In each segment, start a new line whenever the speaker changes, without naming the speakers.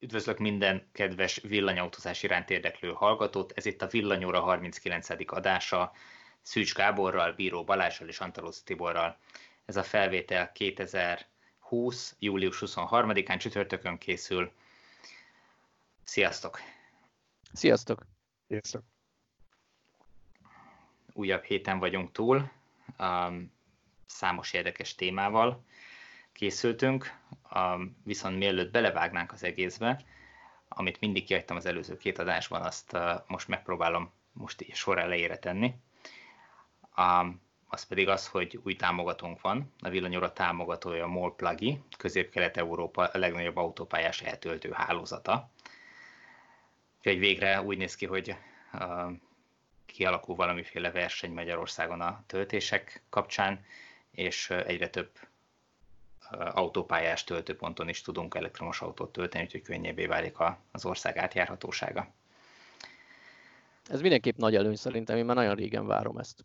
Üdvözlök minden kedves villanyautózás iránt érdeklő hallgatót. Ez itt a Villanyóra 39. adása Szűcs Gáborral, Bíró Balázsral és Antalusz Tiborral. Ez a felvétel 2020. július 23-án csütörtökön készül. Sziasztok!
Sziasztok!
Sziasztok!
Újabb héten vagyunk túl, um, számos érdekes témával készültünk, viszont mielőtt belevágnánk az egészbe, amit mindig kihagytam az előző két adásban, azt most megpróbálom most így sor elejére tenni. Az pedig az, hogy új támogatónk van. A villanyóra támogatója a MOL Plagi, Közép-Kelet-Európa legnagyobb autópályás eltöltő hálózata. Úgyhogy végre úgy néz ki, hogy kialakul valamiféle verseny Magyarországon a töltések kapcsán, és egyre több autópályás töltőponton is tudunk elektromos autót tölteni, úgyhogy könnyebbé válik az ország átjárhatósága.
Ez mindenképp nagy előny szerintem, én már nagyon régen várom ezt.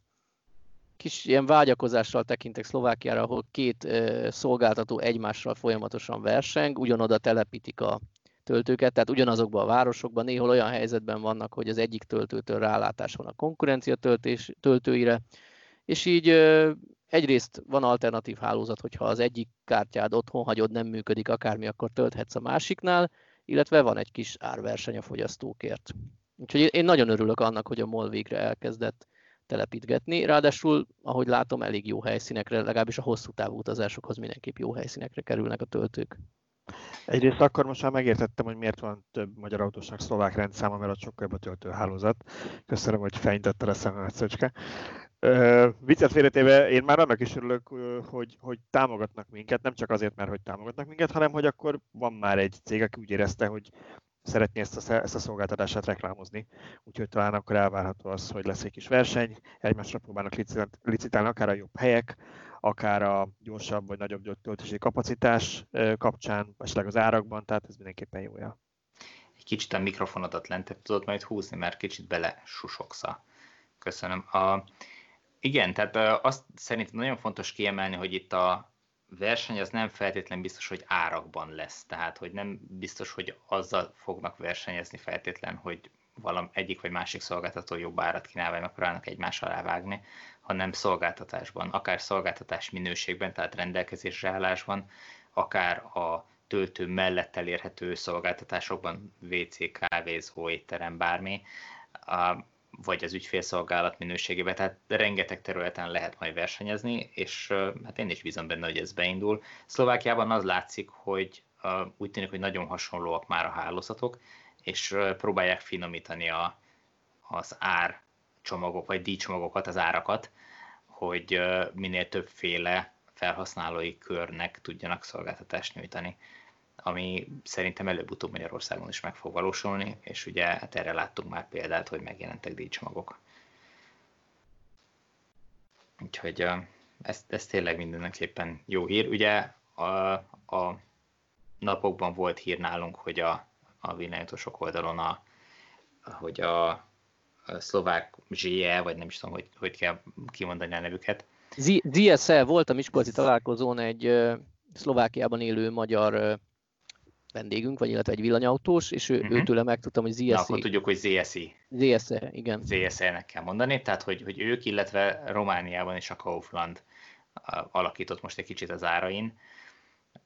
Kis ilyen vágyakozással tekintek Szlovákiára, ahol két szolgáltató egymással folyamatosan verseng, ugyanoda telepítik a töltőket, tehát ugyanazokban a városokban néhol olyan helyzetben vannak, hogy az egyik töltőtől rálátás van a konkurencia töltés, töltőire, és így egyrészt van alternatív hálózat, hogyha az egyik kártyád otthon hagyod, nem működik akármi, akkor tölthetsz a másiknál, illetve van egy kis árverseny a fogyasztókért. Úgyhogy én nagyon örülök annak, hogy a MOL végre elkezdett telepítgetni. Ráadásul, ahogy látom, elég jó helyszínekre, legalábbis a hosszú távú utazásokhoz mindenképp jó helyszínekre kerülnek a töltők.
Egyrészt akkor most már megértettem, hogy miért van több magyar autósnak szlovák rendszáma, mert ott sokkal jobb a töltőhálózat. Köszönöm, hogy fejintetted a szememet, Szöcske. Viccet félretéve, én már annak is örülök, hogy, hogy támogatnak minket, nem csak azért, mert hogy támogatnak minket, hanem hogy akkor van már egy cég, aki úgy érezte, hogy szeretné ezt a, ezt a szolgáltatását reklámozni. Úgyhogy talán akkor elvárható az, hogy lesz egy kis verseny, egymásra próbálnak licitálni akár a jobb helyek, akár a gyorsabb vagy nagyobb töltési kapacitás kapcsán, esetleg az árakban, tehát ez mindenképpen jó jel.
Egy kicsit a mikrofonodat lentebb tudod majd húzni, mert kicsit bele susogsz. Köszönöm. A, igen, tehát azt szerintem nagyon fontos kiemelni, hogy itt a verseny az nem feltétlen biztos, hogy árakban lesz. Tehát, hogy nem biztos, hogy azzal fognak versenyezni feltétlen, hogy valam egyik vagy másik szolgáltató jobb árat kínál, vagy megpróbálnak egymással rávágni, hanem szolgáltatásban, akár szolgáltatás minőségben, tehát rendelkezésre állásban, akár a töltő mellett elérhető szolgáltatásokban, WC, kávézó, étterem, bármi, vagy az ügyfélszolgálat minőségében, tehát rengeteg területen lehet majd versenyezni, és hát én is bízom benne, hogy ez beindul. Szlovákiában az látszik, hogy úgy tűnik, hogy nagyon hasonlóak már a hálózatok, és próbálják finomítani a, az ár csomagok, vagy díjcsomagokat, az árakat, hogy minél többféle felhasználói körnek tudjanak szolgáltatást nyújtani ami szerintem előbb-utóbb Magyarországon is meg fog valósulni, és ugye hát erre láttunk már példát, hogy megjelentek díjcsomagok. Úgyhogy ez, ez tényleg mindenképpen jó hír. Ugye a, a napokban volt hír nálunk, hogy a, a villanyotosok oldalon a, hogy a, a szlovák ZSE, vagy nem is tudom, hogy, hogy kell kimondani a nevüket.
ZSE volt a Miskolci találkozón egy Szlovákiában élő magyar vendégünk, vagy illetve egy villanyautós, és ő, uh-huh. őtőle megtudtam, hogy ZSE. Na,
akkor tudjuk, hogy ZSI.
ZSE, igen.
ZSE-nek kell mondani, tehát hogy, hogy ők, illetve Romániában is a Kaufland alakított most egy kicsit az árain,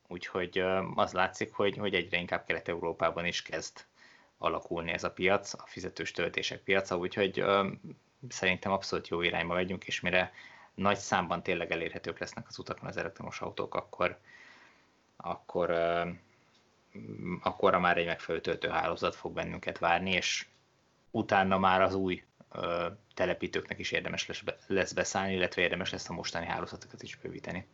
úgyhogy az látszik, hogy, hogy egyre inkább Kelet-Európában is kezd alakulni ez a piac, a fizetős töltések piaca, úgyhogy szerintem abszolút jó irányba megyünk, és mire nagy számban tényleg elérhetők lesznek az utakon az elektromos autók, akkor, akkor akkor már egy megfelelő töltőhálózat fog bennünket várni, és utána már az új telepítőknek is érdemes lesz, beszállni, illetve érdemes lesz a mostani hálózatokat is bővíteni.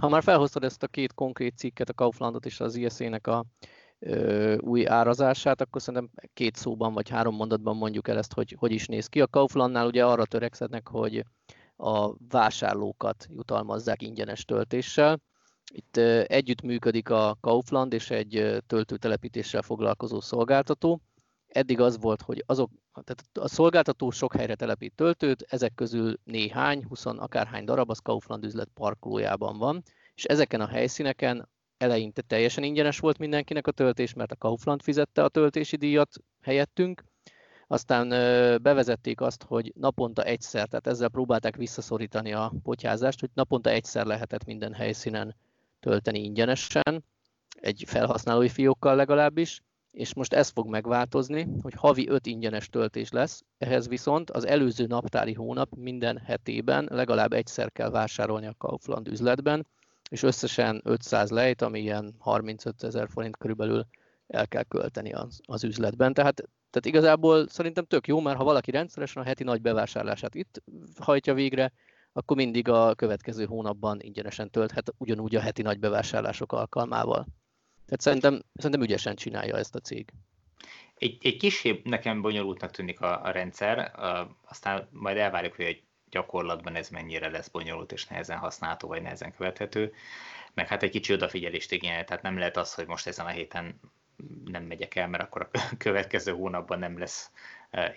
Ha már felhoztad ezt a két konkrét cikket, a Kauflandot és az ISZ-nek a ö, új árazását, akkor szerintem két szóban vagy három mondatban mondjuk el ezt, hogy hogy is néz ki. A Kauflandnál ugye arra törekszednek, hogy a vásárlókat jutalmazzák ingyenes töltéssel, itt együtt működik a Kaufland és egy töltőtelepítéssel foglalkozó szolgáltató. Eddig az volt, hogy azok, tehát a szolgáltató sok helyre telepít töltőt, ezek közül néhány, 20 akárhány darab az Kaufland üzlet parkolójában van, és ezeken a helyszíneken eleinte teljesen ingyenes volt mindenkinek a töltés, mert a Kaufland fizette a töltési díjat helyettünk. Aztán bevezették azt, hogy naponta egyszer, tehát ezzel próbálták visszaszorítani a potyázást, hogy naponta egyszer lehetett minden helyszínen tölteni ingyenesen, egy felhasználói fiókkal legalábbis, és most ez fog megváltozni, hogy havi 5 ingyenes töltés lesz, ehhez viszont az előző naptári hónap minden hetében legalább egyszer kell vásárolni a Kaufland üzletben, és összesen 500 lejt, ami ilyen 35 ezer forint körülbelül el kell költeni az, az üzletben. Tehát, tehát igazából szerintem tök jó, mert ha valaki rendszeresen a heti nagy bevásárlását itt hajtja végre, akkor mindig a következő hónapban ingyenesen tölthet ugyanúgy a heti nagy bevásárlások alkalmával. Tehát szerintem, szerintem ügyesen csinálja ezt a cég.
Egy, egy kicsi nekem bonyolultnak tűnik a, a rendszer, uh, aztán majd elvárjuk, hogy gyakorlatban ez mennyire lesz bonyolult és nehezen használható, vagy nehezen követhető. Meg hát egy kicsi odafigyelést igényel, tehát nem lehet az, hogy most ezen a héten nem megyek el, mert akkor a következő hónapban nem lesz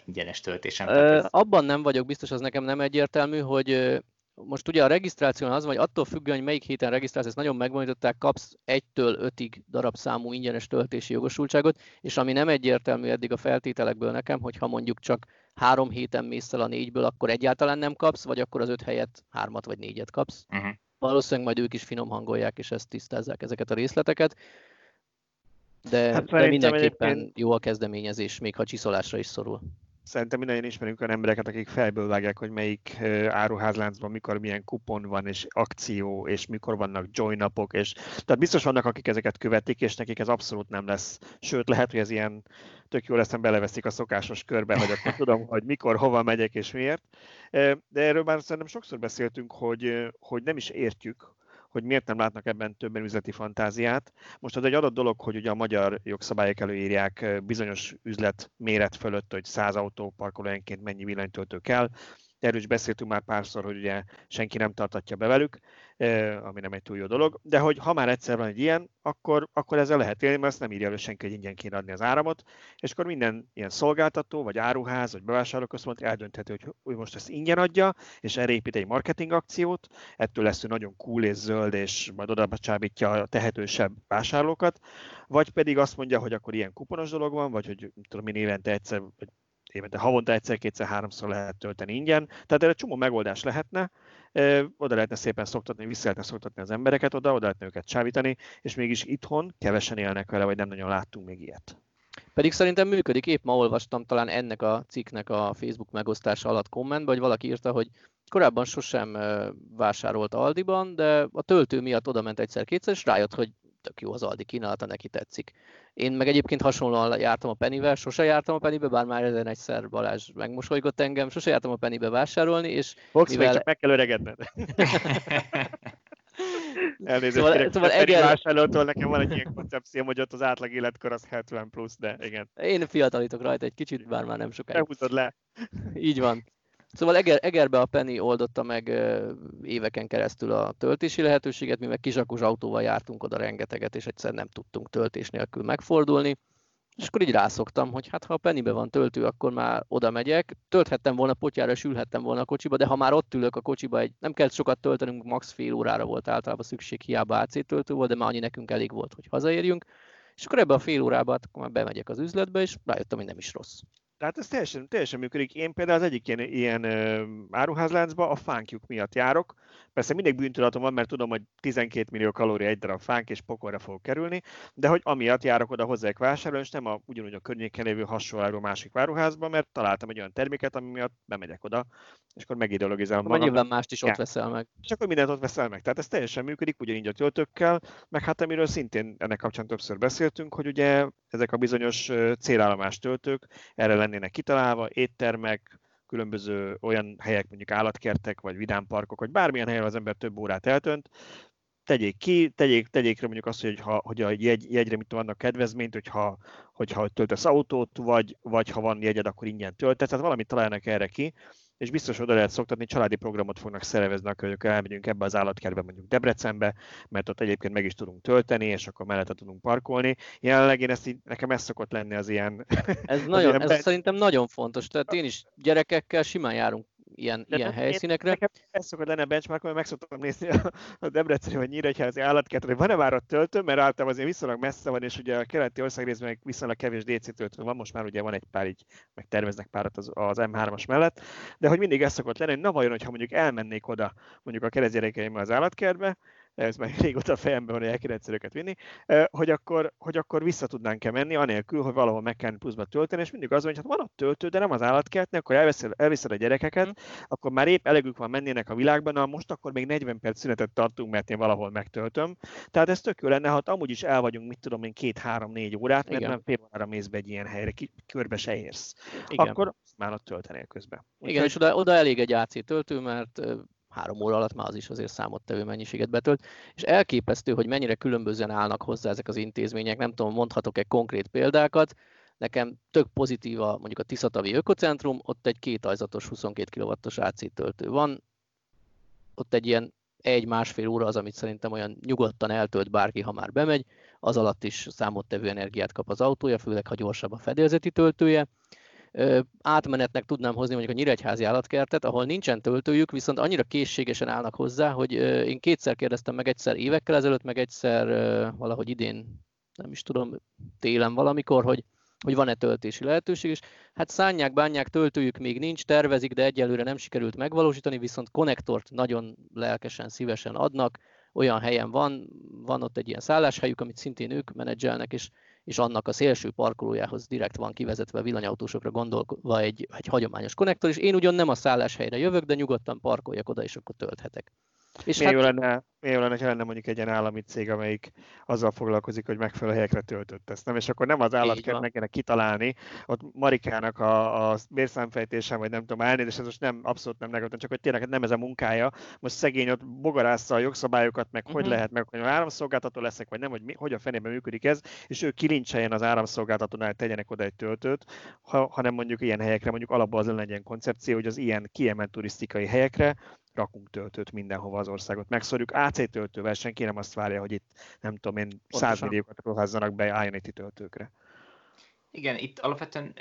ingyenes töltésem.
ez... Abban nem vagyok biztos, az nekem nem egyértelmű, hogy most ugye a regisztráción az vagy, attól függően, hogy melyik héten regisztrálsz, ezt nagyon megmondották, kapsz 1-től 5-ig darabszámú ingyenes töltési jogosultságot, és ami nem egyértelmű eddig a feltételekből nekem, hogy ha mondjuk csak három héten mész el a négyből, akkor egyáltalán nem kapsz, vagy akkor az öt helyet hármat vagy négyet kapsz. Uh-huh. Valószínűleg majd ők is finom hangolják, és ezt tisztázzák ezeket a részleteket. De, hát de mindenképpen egyébként... jó a kezdeményezés, még ha csiszolásra is szorul.
Szerintem mindannyian ismerünk olyan embereket, akik fejből vágják, hogy melyik áruházláncban mikor milyen kupon van, és akció, és mikor vannak join napok, és tehát biztos vannak, akik ezeket követik, és nekik ez abszolút nem lesz. Sőt, lehet, hogy ez ilyen tök jó lesz, beleveszik a szokásos körbe, hogy akkor tudom, hogy mikor, hova megyek és miért. De erről már szerintem sokszor beszéltünk, hogy, hogy nem is értjük, hogy miért nem látnak ebben többen üzleti fantáziát. Most az egy adott dolog, hogy ugye a magyar jogszabályok előírják bizonyos üzlet méret fölött, hogy 100 autó parkolóenként mennyi villanytöltő kell, Erről is beszéltünk már párszor, hogy ugye senki nem tartatja be velük, ami nem egy túl jó dolog, de hogy ha már egyszer van egy ilyen, akkor, akkor ezzel lehet élni, mert azt nem írja elő senki, hogy ingyen kéne adni az áramot, és akkor minden ilyen szolgáltató, vagy áruház, vagy bevásárlóközpont eldöntheti, hogy, hogy most ezt ingyen adja, és erre épít egy marketing akciót, ettől lesz ő nagyon cool és zöld, és majd oda csábítja a tehetősebb vásárlókat, vagy pedig azt mondja, hogy akkor ilyen kuponos dolog van, vagy hogy tudom én évente egyszer, vagy évente havonta egyszer, kétszer, háromszor lehet tölteni ingyen. Tehát erre csomó megoldás lehetne, oda lehetne szépen szoktatni, vissza lehetne szoktatni az embereket oda, oda lehetne őket csávítani, és mégis itthon kevesen élnek vele, vagy nem nagyon láttunk még ilyet.
Pedig szerintem működik, épp ma olvastam talán ennek a cikknek a Facebook megosztása alatt kommentben, hogy valaki írta, hogy korábban sosem vásárolt Aldiban, de a töltő miatt oda ment egyszer-kétszer, és rájött, hogy tök jó az Aldi kínálata, neki tetszik. Én meg egyébként hasonlóan jártam a Pennyvel, sose jártam a Pennybe, bár már ezen egyszer Balázs megmosolygott engem, sose jártam a Pennybe vásárolni, és
Fox, mivel... csak meg kell öregedned. Elnézést szóval, kérek, szóval Eger... vásárlótól nekem van egy ilyen koncepció, hogy ott az átlag életkor az 70 plusz, de igen.
Én fiatalítok rajta egy kicsit, bár már nem sokáig.
Behúzod le.
Így van. Szóval Eger, Egerbe a Penny oldotta meg éveken keresztül a töltési lehetőséget, mi meg autóval jártunk oda rengeteget, és egyszer nem tudtunk töltés nélkül megfordulni. És akkor így rászoktam, hogy hát ha a Pennybe van töltő, akkor már oda megyek. Tölthettem volna potyára, és ülhettem volna a kocsiba, de ha már ott ülök a kocsiba, egy, nem kellett sokat töltenünk, max fél órára volt általában szükség, hiába AC töltő volt, de már annyi nekünk elég volt, hogy hazaérjünk. És akkor ebbe a fél órába hát akkor már bemegyek az üzletbe, és rájöttem, hogy nem is rossz.
Tehát ez teljesen, teljesen működik. Én például az egyik ilyen, ilyen áruházláncba a fánkjuk miatt járok, Persze mindig bűntudatom van, mert tudom, hogy 12 millió kalória egy darab fánk, és pokolra fog kerülni, de hogy amiatt járok oda hozzájuk vásárolni, és nem a, ugyanúgy a környéken lévő hasonló másik váruházba, mert találtam egy olyan terméket, ami miatt bemegyek oda, és akkor megideologizálom
magam. Nyilván mást is ott veszel meg.
És akkor mindent ott veszel meg. Tehát ez teljesen működik, ugyanígy a töltőkkel, meg hát amiről szintén ennek kapcsán többször beszéltünk, hogy ugye ezek a bizonyos célállomás töltők erre lennének kitalálva, éttermek, különböző olyan helyek, mondjuk állatkertek, vagy vidámparkok, vagy bármilyen helyen az ember több órát eltönt, tegyék ki, tegyék, tegyék mondjuk azt, hogy, ha, hogy a jegy, jegyre mit vannak kedvezményt, hogyha, hogyha töltesz autót, vagy, vagy ha van jegyed, akkor ingyen töltesz, tehát valamit találnak erre ki, és biztos oda lehet szoktatni, családi programot fognak szervezni, akkor hogy elmegyünk ebbe az állatkertbe, mondjuk Debrecenbe, mert ott egyébként meg is tudunk tölteni, és akkor mellette tudunk parkolni. Jelenleg én ezt így, nekem ez szokott lenni az ilyen...
Ez, nagyon, ilyen ez be... szerintem nagyon fontos, tehát én is gyerekekkel simán járunk ilyen, de ilyen helyszínekre.
Nekem ez szokott lenne a benchmark, mert meg szoktam nézni a, a Debreceni vagy Nyíregyházi állatkertet, hogy van-e már ott töltő, mert általában azért viszonylag messze van, és ugye a keleti ország részben viszonylag kevés DC töltő van, most már ugye van egy pár így, meg terveznek párat az, az M3-as mellett, de hogy mindig ez szokott lenni, hogy na vajon, hogyha mondjuk elmennék oda mondjuk a keresztgyerekeimmel az állatkertbe, ez már régóta a fejemben van, hogy el kéne vinni, hogy akkor, hogy akkor vissza tudnánk-e menni, anélkül, hogy valahol meg kell pluszba tölteni, és mindig az van, hogy hát van ott töltő, de nem az állatkertnél, akkor elviszed, elviszed a gyerekeket, mm. akkor már épp elegük van mennének a világban, na most akkor még 40 perc szünetet tartunk, mert én valahol megtöltöm. Tehát ez tök jó lenne, ha amúgy is el vagyunk, mit tudom én, két-három-négy órát, mert Igen. nem fél órára mész be egy ilyen helyre, ki, körbe se érsz. Igen. Akkor már ott töltenél közben.
Úgy Igen, és oda, oda elég egy AC töltő, mert három óra alatt már az is azért számottevő mennyiséget betölt, és elképesztő, hogy mennyire különbözően állnak hozzá ezek az intézmények, nem tudom, mondhatok egy konkrét példákat, nekem tök pozitív a, mondjuk a Tiszatavi Ökocentrum, ott egy kétajzatos 22 kW-os AC töltő van, ott egy ilyen egy-másfél óra az, amit szerintem olyan nyugodtan eltölt bárki, ha már bemegy, az alatt is számottevő energiát kap az autója, főleg ha gyorsabb a fedélzeti töltője átmenetnek tudnám hozni mondjuk a Nyíregyházi állatkertet, ahol nincsen töltőjük, viszont annyira készségesen állnak hozzá, hogy én kétszer kérdeztem meg egyszer évekkel ezelőtt, meg egyszer valahogy idén, nem is tudom, télen valamikor, hogy hogy van-e töltési lehetőség, és hát szánják, bánják, töltőjük még nincs, tervezik, de egyelőre nem sikerült megvalósítani, viszont konnektort nagyon lelkesen, szívesen adnak, olyan helyen van, van ott egy ilyen szálláshelyük, amit szintén ők menedzselnek, és és annak a szélső parkolójához direkt van kivezetve villanyautósokra gondolva egy, egy hagyományos konnektor, és én ugyan nem a szálláshelyre jövök, de nyugodtan parkoljak oda, és akkor tölthetek.
És hát... jó lenne, jó lenne, ha lenne mondjuk egy ilyen állami cég, amelyik azzal foglalkozik, hogy megfelelő helyekre töltött ezt, nem? És akkor nem az állatkert kéne kitalálni, ott Marikának a, a bérszámfejtése, vagy nem tudom, elnézést, ez most nem, abszolút nem negatív, csak hogy tényleg nem ez a munkája. Most szegény ott bogarásza a jogszabályokat, meg uh-huh. hogy mhm. lehet, meg hogy áramszolgáltató leszek, vagy nem, hogy mi, hogy a fenében működik ez, és ő kilincseljen az áramszolgáltatónál, tegyenek oda egy töltőt, ha, hanem mondjuk ilyen helyekre, mondjuk alapból az legyen koncepció, hogy az ilyen kiemelt turisztikai helyekre rakunk töltőt mindenhova az országot. Megszorjuk AC töltővel, senki nem azt várja, hogy itt nem tudom én 100 milliókat ruházzanak be Ionity töltőkre.
Igen, itt alapvetően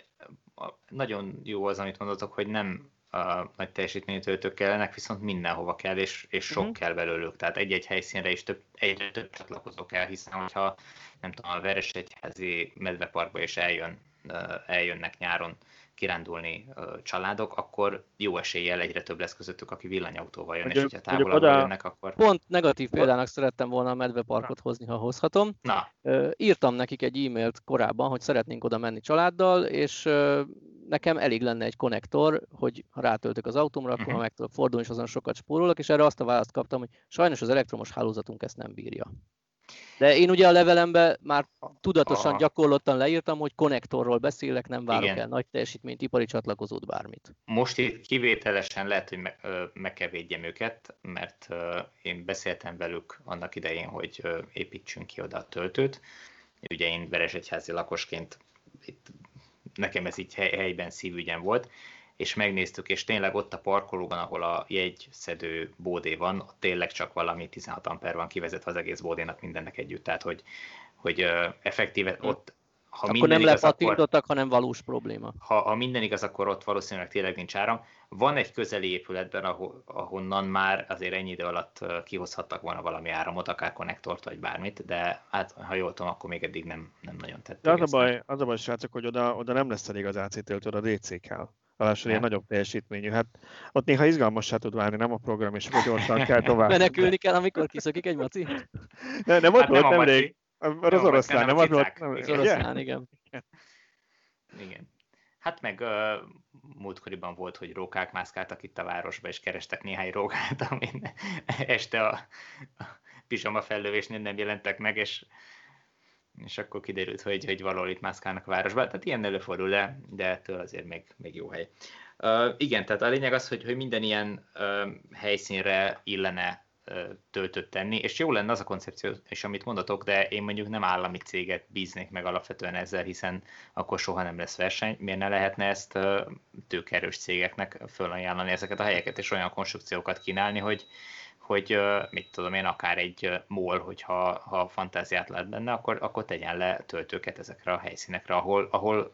nagyon jó az, amit mondatok, hogy nem a nagy teljesítményű töltők kellenek, viszont mindenhova kell, és, és sok uh-huh. kell belőlük. Tehát egy-egy helyszínre is több, egyre több csatlakozó kell, hiszen hogyha nem tudom, a Veresegyházi medveparkba is eljön, eljönnek nyáron kirándulni családok, akkor jó eséllyel egyre több lesz közöttük, aki villanyautóval jön, mondjuk, és hogyha távolabb oda... jönnek, akkor...
Pont negatív példának szerettem volna a medveparkot hozni, ha hozhatom. Na. Írtam nekik egy e-mailt korábban, hogy szeretnénk oda menni családdal, és nekem elég lenne egy konnektor, hogy ha rátöltök az autómra, akkor uh-huh. meg tudok fordulni, és azon sokat spórolok, és erre azt a választ kaptam, hogy sajnos az elektromos hálózatunk ezt nem bírja. De én ugye a levelemben már tudatosan, Aha. gyakorlottan leírtam, hogy konnektorról beszélek, nem várok Igen. el nagy teljesítményt, ipari csatlakozót, bármit.
Most itt kivételesen lehet, hogy meg, meg kell védjem őket, mert én beszéltem velük annak idején, hogy építsünk ki oda a töltőt. Ugye én Veresegyházi lakosként itt nekem ez így helyben szívügyem volt, és megnéztük, és tényleg ott a parkolóban, ahol a jegyszedő bódé van, ott tényleg csak valami 16 amper van kivezetve az egész bódénak mindennek együtt, tehát hogy, hogy effektíve hm. ott
ha akkor nem lepatintottak, akkor, hanem valós probléma.
Ha, ha minden igaz, akkor ott valószínűleg tényleg nincs áram. Van egy közeli épületben, ahol, ahonnan már azért ennyi idő alatt kihozhattak volna valami áramot, akár konnektort vagy bármit, de hát ha jól tudom, akkor még eddig nem, nem nagyon tették.
De az a baj, az a baj, srácok, hogy oda, oda nem lesz elég az AC töltő, oda DC kell. Ráadásul ilyen nagyobb teljesítményű. Hát ott néha izgalmassá tud válni, nem a program, és akkor gyorsan kell tovább.
Menekülni kell, amikor kiszökik egy maci?
Ne, nem ott hát volt nemrég. Az, az oroszlán, nem az volt.
Az oroszlán, igen.
Igen. Hát meg uh, múltkoriban volt, hogy rókák mászkáltak itt a városba, és kerestek néhány rókát, amin este a, a pizsama fellövésnél nem jelentek meg, és és akkor kiderült, hogy, hogy valahol itt mászkálnak a városban. Tehát ilyen előfordul, de, de ettől azért még, még jó hely. Uh, igen, tehát a lényeg az, hogy, hogy minden ilyen uh, helyszínre illene töltött tenni, és jó lenne az a koncepció, és amit mondatok, de én mondjuk nem állami céget bíznék meg alapvetően ezzel, hiszen akkor soha nem lesz verseny. Miért ne lehetne ezt uh, tőkerős cégeknek fölajánlani ezeket a helyeket, és olyan konstrukciókat kínálni, hogy, hogy mit tudom én, akár egy MOL, hogyha ha fantáziát lát benne, akkor, akkor tegyen le töltőket ezekre a helyszínekre, ahol, ahol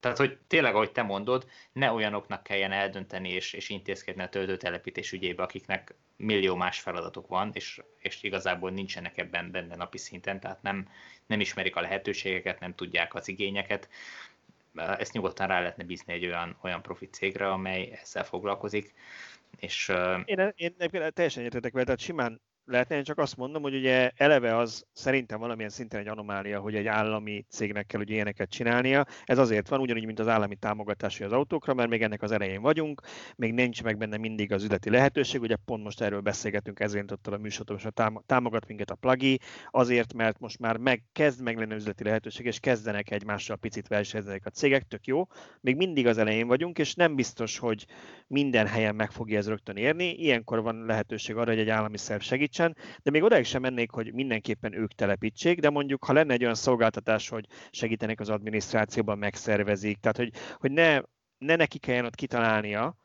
Tehát, hogy tényleg, ahogy te mondod, ne olyanoknak kelljen eldönteni és, és intézkedni a töltőtelepítés ügyébe, akiknek millió más feladatok van, és, és igazából nincsenek ebben benne napi szinten, tehát nem, nem ismerik a lehetőségeket, nem tudják az igényeket. Ezt nyugodtan rá lehetne bízni egy olyan, olyan profit cégre, amely ezzel foglalkozik. És,
én, én, én teljesen értetek vele, tehát simán lehetne, én csak azt mondom, hogy ugye eleve az szerintem valamilyen szinten egy anomália, hogy egy állami cégnek kell ugye ilyeneket csinálnia. Ez azért van, ugyanúgy, mint az állami támogatás az autókra, mert még ennek az elején vagyunk, még nincs meg benne mindig az üzleti lehetőség, ugye pont most erről beszélgetünk, ezért ott a műsorban, és a támogat minket a plagi, azért, mert most már meg, kezd meg lenni üzleti lehetőség, és kezdenek egymással picit versenyezni a cégek, tök jó. Még mindig az elején vagyunk, és nem biztos, hogy minden helyen meg fogja ez rögtön érni. Ilyenkor van lehetőség arra, hogy egy állami szerv segítsen, de még odaig sem mennék, hogy mindenképpen ők telepítsék, de mondjuk, ha lenne egy olyan szolgáltatás, hogy segítenek az adminisztrációban, megszervezik, tehát hogy, hogy ne, ne neki kelljen ott kitalálnia,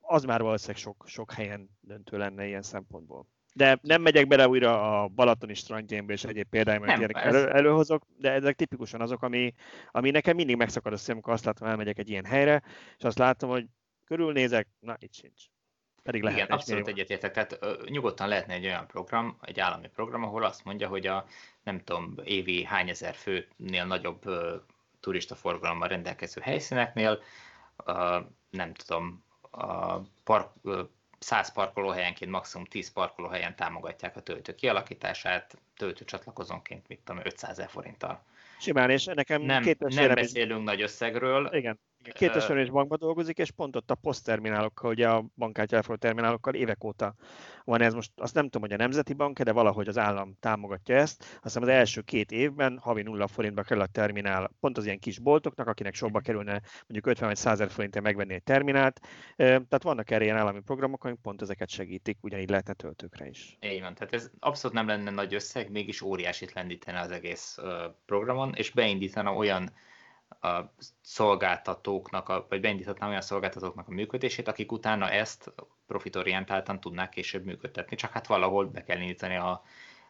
az már valószínűleg sok, sok helyen döntő lenne ilyen szempontból. De nem megyek bele újra a Balatoni strandjaimba és egyéb példáimra, hogy ez... elő, előhozok, de ezek tipikusan azok, ami, ami nekem mindig megszakad a szemem, amikor azt látom, elmegyek egy ilyen helyre, és azt látom, hogy körülnézek, na itt sincs.
Pedig lehet. Igen, abszolút egyetértek. Tehát ö, nyugodtan lehetne egy olyan program, egy állami program, ahol azt mondja, hogy a nem tudom, évi hány ezer főnél nagyobb ö, turista forgalommal rendelkező helyszíneknél, ö, nem tudom, a park, ö, 100 parkolóhelyenként maximum 10 parkolóhelyen támogatják a töltő kialakítását, töltő csatlakozónként, mit tudom, 500 ezer forinttal.
Simán, és nekem
nem, két nem beszélünk nagy összegről.
Igen. Két és bankban dolgozik, és pont ott a posztterminálokkal, ugye a bankkártya terminálokkal évek óta van ez most, azt nem tudom, hogy a Nemzeti Bank, de valahogy az állam támogatja ezt. Azt hiszem az első két évben havi nulla forintba kerül a terminál, pont az ilyen kis boltoknak, akinek sokba kerülne mondjuk 50 vagy 100 forintért megvenni egy terminált. Tehát vannak erre ilyen állami programok, amik pont ezeket segítik, ugyanígy lehetne töltőkre is.
Így van, tehát ez abszolút nem lenne nagy összeg, mégis óriásit lendítene az egész programon, és beindítana olyan a szolgáltatóknak, a, vagy beindíthatnám olyan szolgáltatóknak a működését, akik utána ezt profitorientáltan tudnák később működtetni, csak hát valahol be kell indítani a,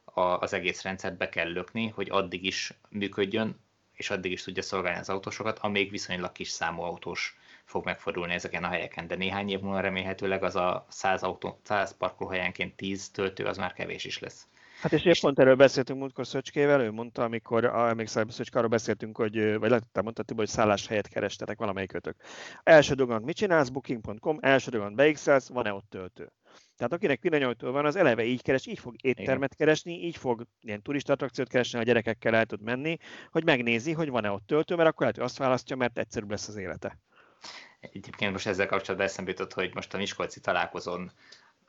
a, az egész rendszert, be kell lökni, hogy addig is működjön, és addig is tudja szolgálni az autósokat, amíg viszonylag kis számú autós fog megfordulni ezeken a helyeken, de néhány év múlva remélhetőleg az a 100, autó, 100 parkolóhelyenként 10 töltő az már kevés is lesz.
Hát és épp pont erről beszéltünk múltkor Szöcskével, ő mondta, amikor, emlékszel, Szöcske, arról beszéltünk, hogy, vagy lehet, te mondtad, hogy szállás helyet kerestetek valamelyikötök. Első dolgon mit csinálsz, booking.com, első dolgon beixelsz, van-e ott töltő? Tehát akinek villanyautója van, az eleve így keres, így fog éttermet keresni, így fog ilyen turista attrakciót keresni, a gyerekekkel el tud menni, hogy megnézi, hogy van-e ott töltő, mert akkor lehet, hogy azt választja, mert egyszerűbb lesz az élete.
Egyébként most ezzel kapcsolatban eszembe jutott, hogy most a Miskolci találkozón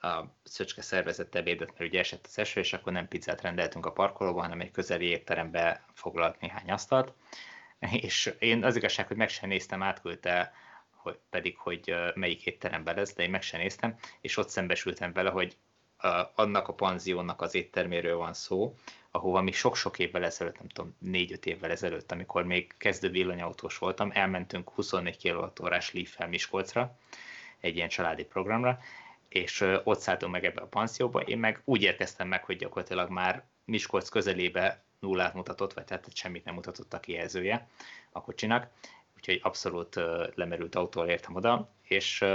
a Szöcske szervezett ebédet, mert ugye esett az eső, és akkor nem pizzát rendeltünk a parkolóban, hanem egy közeli étterembe foglalt néhány asztalt. És én az igazság, hogy meg sem néztem, átküldte hogy pedig, hogy melyik étteremben lesz, de én meg sem néztem, és ott szembesültem vele, hogy annak a panziónak az étterméről van szó, ahova mi sok-sok évvel ezelőtt, nem tudom, négy-öt évvel ezelőtt, amikor még kezdő villanyautós voltam, elmentünk 24 kWh-órás Leaf-fel Miskolcra, egy ilyen családi programra, és ott szálltunk meg ebbe a panzióba, én meg úgy érkeztem meg, hogy gyakorlatilag már Miskolc közelébe nullát mutatott, vagy tehát semmit nem mutatott a kijelzője a kocsinak, úgyhogy abszolút lemerült autóval értem oda, és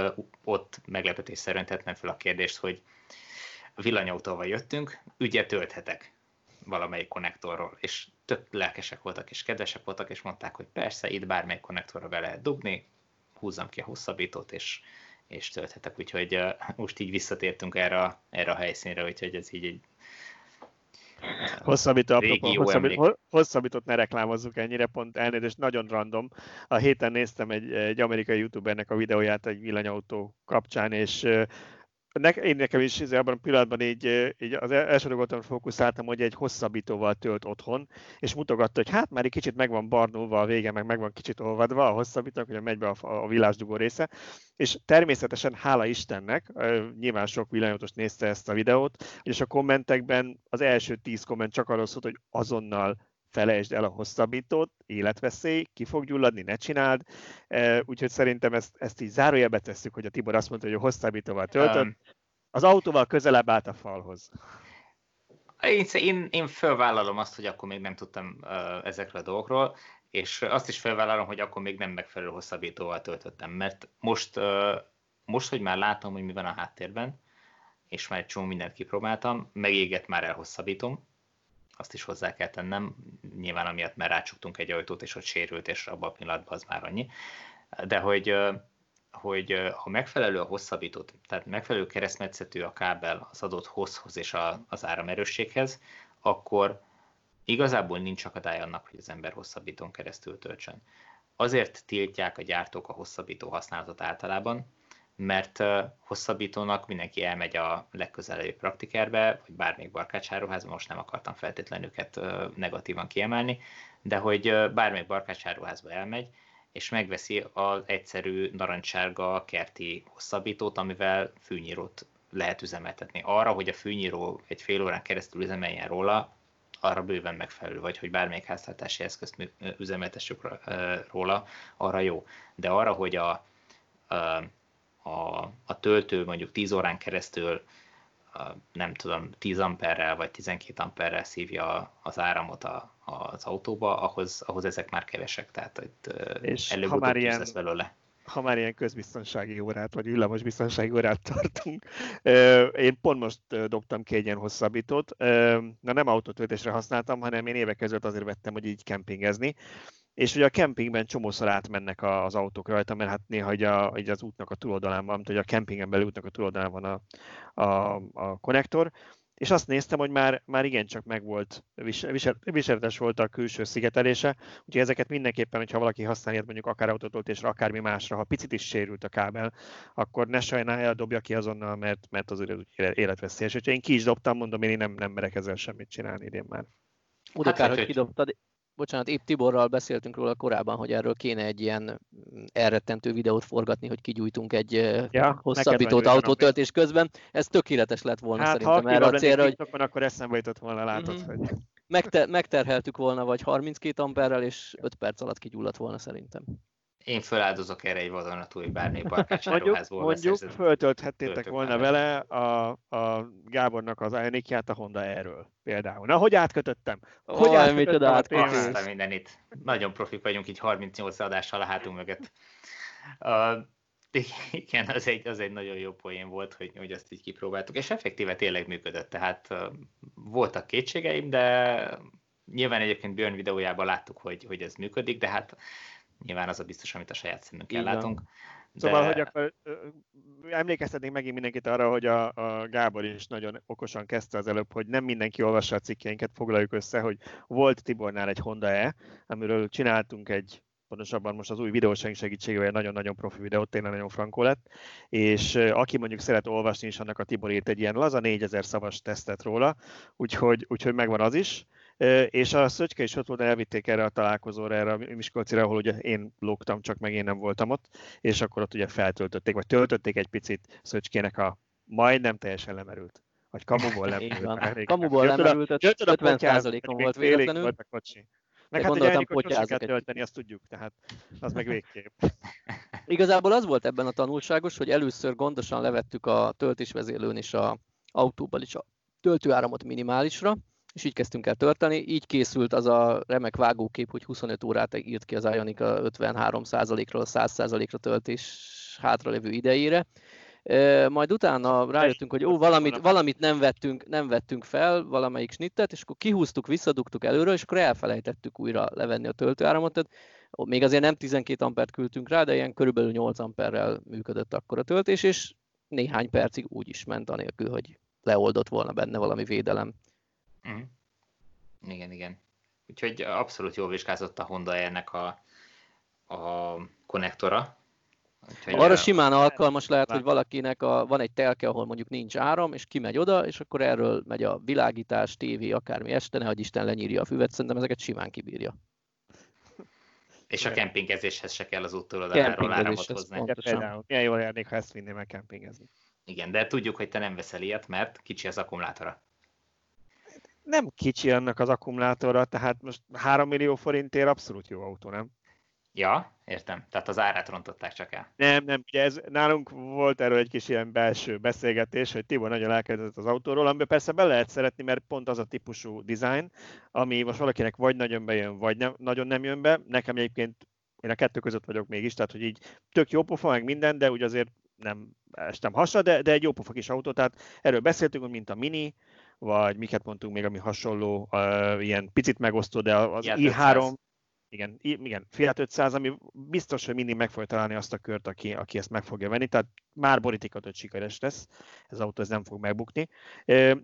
ott meglepetésszerűen tettem fel a kérdést, hogy villanyautóval jöttünk, ugye tölthetek valamelyik konnektorról, és tök lelkesek voltak és kedvesek voltak, és mondták, hogy persze, itt bármelyik konnektorra be lehet dugni, húzzam ki a hosszabbítót, és és tölthetek, úgyhogy uh, most így visszatértünk erre, a, erre a helyszínre, úgyhogy ez így egy
Hosszabbító, apropó, hosszabbít, hosszabbított ne reklámozzuk ennyire, pont elnézést, nagyon random. A héten néztem egy, egy amerikai youtubernek a videóját egy villanyautó kapcsán, és ne, én nekem is abban a pillanatban így, így az első dolgoton fókuszáltam, hogy egy hosszabbítóval tölt otthon, és mutogatta, hogy hát már egy kicsit meg van barnulva a vége, meg meg van kicsit olvadva a hosszabbítók, hogy megy be a, a vilásdugó része, és természetesen hála Istennek, nyilván sok villanyautós nézte ezt a videót, és a kommentekben az első tíz komment csak arról szólt, hogy azonnal felejtsd el a hosszabbítót, életveszély, ki fog gyulladni, ne csináld. Úgyhogy szerintem ezt, ezt így zárójelbe tesszük, hogy a Tibor azt mondta, hogy a hosszabbítóval töltött. Um, az autóval közelebb állt a falhoz.
Én, én, én fölvállalom azt, hogy akkor még nem tudtam uh, ezekről a dolgokról. és azt is felvállalom, hogy akkor még nem megfelelő hosszabbítóval töltöttem, mert most, most, hogy már látom, hogy mi van a háttérben, és már egy csomó mindent kipróbáltam, megégett már elhosszabbítom, azt is hozzá kell tennem, nyilván amiatt mert rácsuktunk egy ajtót, és ott sérült, és abban a pillanatban az már annyi. De hogy, hogy ha megfelelő a hosszabbítót, tehát megfelelő keresztmetszetű a kábel az adott hosszhoz és az áramerősséghez, akkor igazából nincs akadály annak, hogy az ember hosszabbítón keresztül töltsön. Azért tiltják a gyártók a hosszabbító használatot általában, mert hosszabbítónak mindenki elmegy a legközelebbi praktikerbe, vagy bármelyik barkácsáruházba, most nem akartam feltétlenül őket negatívan kiemelni, de hogy bármelyik barkácsáruházba elmegy, és megveszi az egyszerű narancssárga kerti hosszabbítót, amivel fűnyírót lehet üzemeltetni. Arra, hogy a fűnyíró egy fél órán keresztül üzemeljen róla, arra bőven megfelelő, vagy hogy bármelyik háztartási eszközt üzemeltessük róla, arra jó. De arra, hogy a, a, a, a töltő mondjuk 10 órán keresztül nem tudom, 10 amperrel vagy 12 amperrel szívja az áramot a, az autóba, ahhoz, ahhoz ezek már kevesek, tehát itt előbb-utóbb ilyen... lesz belőle
ha már ilyen közbiztonsági órát, vagy villamos biztonsági órát tartunk. Én pont most dobtam ki egy ilyen hosszabbítót. Na nem autótöltésre használtam, hanem én évek között azért vettem, hogy így kempingezni. És ugye a kempingben csomószor átmennek az autók rajta, mert hát néha ugye, a, ugye az útnak a túloldalán van, hogy a kempingen belül útnak a túloldalán van a, a, a konnektor, és azt néztem, hogy már, már igencsak meg volt, viseltes volt a külső szigetelése, úgyhogy ezeket mindenképpen, hogyha valaki használja mondjuk akár autótöltésre, akármi másra, ha picit is sérült a kábel, akkor ne sajnálja, dobja ki azonnal, mert, mert azért életveszélyes. Úgyhogy én ki is dobtam, mondom, én nem, nem merek ezzel semmit csinálni idén már.
Oda hát, kár, hogy kidobtad bocsánat, épp Tiborral beszéltünk róla korábban, hogy erről kéne egy ilyen elrettentő videót forgatni, hogy kigyújtunk egy ja, hosszabbítót autótöltés közben. Ez tökéletes lett volna hát, szerintem
erre a célra, hogy... akkor eszembe jutott volna, látod, mm-hmm. hogy...
Megte- megterheltük volna vagy 32 amperrel, és 5 perc alatt kigyulladt volna szerintem.
Én feláldozok erre egy vadonatúj bármelyik barkácsáruházból.
Mondjuk, mondjuk föltölthettétek volna vele a, a Gábornak az Ionikját a Honda erről például. Na, hogy átkötöttem? Hogy
oh, átkötöttem?
Aztán mindenit. Nagyon profik vagyunk így 38 adással a hátunk mögött. Uh, igen, az egy, az egy nagyon jó poén volt, hogy, hogy azt így kipróbáltuk, és effektíve tényleg működött, tehát uh, voltak kétségeim, de nyilván egyébként Björn videójában láttuk, hogy, hogy ez működik, de hát Nyilván az a biztos, amit a saját szemünkkel látunk.
De... Szóval, hogy akkor emlékeztetnék megint mindenkit arra, hogy a, a Gábor is nagyon okosan kezdte az előbb, hogy nem mindenki olvassa a cikkeinket, foglaljuk össze, hogy volt Tibornál egy Honda E, amiről csináltunk egy pontosabban most az új videósaink segítségével nagyon-nagyon profi videót, tényleg nagyon frankó lett, és aki mondjuk szeret olvasni is, annak a Tibor írt egy ilyen laza 4000 szavas tesztet róla, úgyhogy, úgyhogy megvan az is. És a Szöcske is ott volt, elvitték erre a találkozóra, erre a Miskolcira, ahol ugye én lógtam, csak meg én nem voltam ott, és akkor ott ugye feltöltötték, vagy töltötték egy picit Szöcskének a majdnem teljesen lemerült. Vagy kamuból lemerült.
Kamuból lemerült, 50%-on volt véletlenül. Volt a kocsi.
Meg hát gondoltam, hogy kell tölteni, azt tudjuk, tehát az meg végképp.
Igazából az volt ebben a tanulságos, hogy először gondosan levettük a töltésvezérlőn és a autóban is a töltőáramot minimálisra, és így kezdtünk el törteni. Így készült az a remek vágókép, hogy 25 órát írt ki az Ionica 53%-ról 100%-ra töltés hátralévő idejére. Majd utána rájöttünk, hogy ó, valamit, valamit nem, vettünk, nem vettünk fel, valamelyik snittet, és akkor kihúztuk, visszadugtuk előre, és akkor elfelejtettük újra levenni a töltőáramot. Tehát még azért nem 12 ampert küldtünk rá, de ilyen körülbelül 8 amperrel működött akkor a töltés, és néhány percig úgy is ment anélkül, hogy leoldott volna benne valami védelem.
Uh-huh. Igen, igen. Úgyhogy abszolút jól vizsgázott a Honda ennek a, a konnektora.
Úgyhogy Arra a... simán alkalmas lehet, hogy valakinek a, van egy telke, ahol mondjuk nincs áram, és kimegy oda, és akkor erről megy a világítás, tévé, akármi este, ne, hogy Isten lenyírja a füvet, szerintem ezeket simán kibírja.
És a kempingezéshez se kell az úttól áramot hozni.
Milyen jól járnék, ha ezt vinném el kempingezni.
Igen, de tudjuk, hogy te nem veszel ilyet, mert kicsi az akkumulátora
nem kicsi annak az akkumulátora, tehát most 3 millió forintért abszolút jó autó, nem?
Ja, értem. Tehát az árát rontották csak el.
Nem, nem, ugye ez, nálunk volt erről egy kis ilyen belső beszélgetés, hogy Tibor nagyon elkezdett az autóról, amiben persze be lehet szeretni, mert pont az a típusú design, ami most valakinek vagy nagyon bejön, vagy nem, nagyon nem jön be. Nekem egyébként én a kettő között vagyok mégis, tehát hogy így tök jó pofa, meg minden, de úgy azért nem estem hasra, de, de egy jó pofa kis autó, tehát erről beszéltünk, mint a Mini, vagy miket mondtunk még, ami hasonló, uh, ilyen picit megosztó, de az Fiat i3, igen, igen, Fiat 500, ami biztos, hogy mindig meg fogja találni azt a kört, aki, aki ezt meg fogja venni, tehát már borítékat, hogy sikeres lesz, ez az autó ez nem fog megbukni.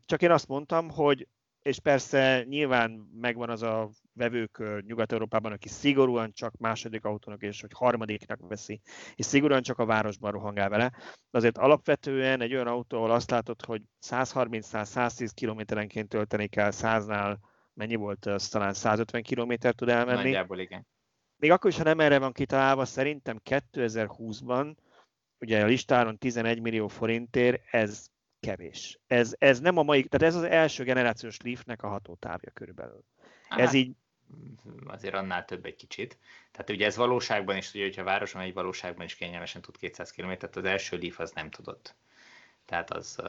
Csak én azt mondtam, hogy és persze nyilván megvan az a vevők Nyugat-Európában, aki szigorúan csak második autónak és hogy harmadiknak veszi, és szigorúan csak a városban rohangál vele. Azért alapvetően egy olyan autó, ahol azt látod, hogy 130-110 kilométerenként tölteni kell 100-nál, mennyi volt, az talán 150 kilométer tud elmenni.
Nagyjából igen.
Még akkor is, ha nem erre van kitalálva, szerintem 2020-ban, ugye a listáron 11 millió forintért, ez kevés. Ez, ez nem a mai, tehát ez az első generációs Leafnek a hatótávja körülbelül. Hát, ez így...
Azért annál több egy kicsit. Tehát ugye ez valóságban is, ugye, hogyha a városon egy valóságban is kényelmesen tud 200 km, az első Leaf az nem tudott. Tehát az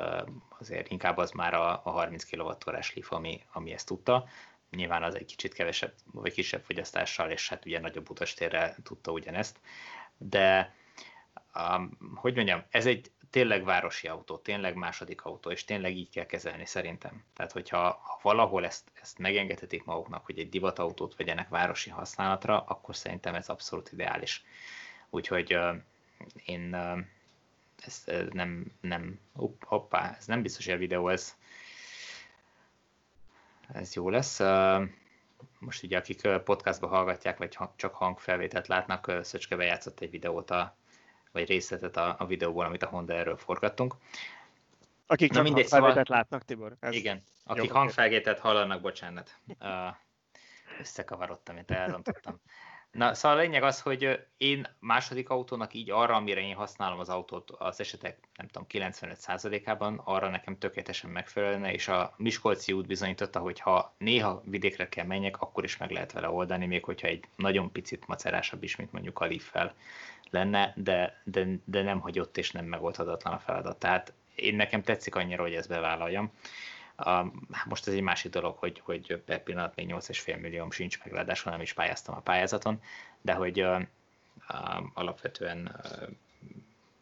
azért inkább az már a, a 30 kWh Leaf, ami, ami ezt tudta. Nyilván az egy kicsit kevesebb, vagy kisebb fogyasztással, és hát ugye nagyobb utastérrel tudta ugyanezt. De um, hogy mondjam, ez egy tényleg városi autó, tényleg második autó, és tényleg így kell kezelni szerintem. Tehát, hogyha ha valahol ezt, ezt megengedhetik maguknak, hogy egy divatautót vegyenek városi használatra, akkor szerintem ez abszolút ideális. Úgyhogy uh, én uh, ez uh, nem, nem, hoppá, ez nem biztos, hogy a videó ez, ez jó lesz. Uh, most ugye akik podcastba hallgatják, vagy csak hangfelvételt látnak, Szöcske bejátszott egy videót a vagy részletet a, a videóból, amit a Honda erről forgattunk.
Akik csak mindegy, hangfelvételt szóval... látnak, Tibor?
Ez igen, akik hangfelvételt hallanak, bocsánat. Uh, összekavarodtam, mint elrontottam. Na, szóval a lényeg az, hogy én második autónak így arra, amire én használom az autót, az esetek, nem tudom, 95%-ában, arra nekem tökéletesen megfelelne, és a Miskolci út bizonyította, hogy ha néha vidékre kell menjek, akkor is meg lehet vele oldani, még hogyha egy nagyon picit macerásabb is, mint mondjuk a Leaf-fel lenne, de, de, de nem hagyott és nem megoldhatatlan a feladat. Tehát én nekem tetszik annyira, hogy ezt bevállaljam. Most ez egy másik dolog, hogy, hogy per pillanat még 8,5 millióm sincs meg, ráadásul nem is pályáztam a pályázaton, de hogy uh, alapvetően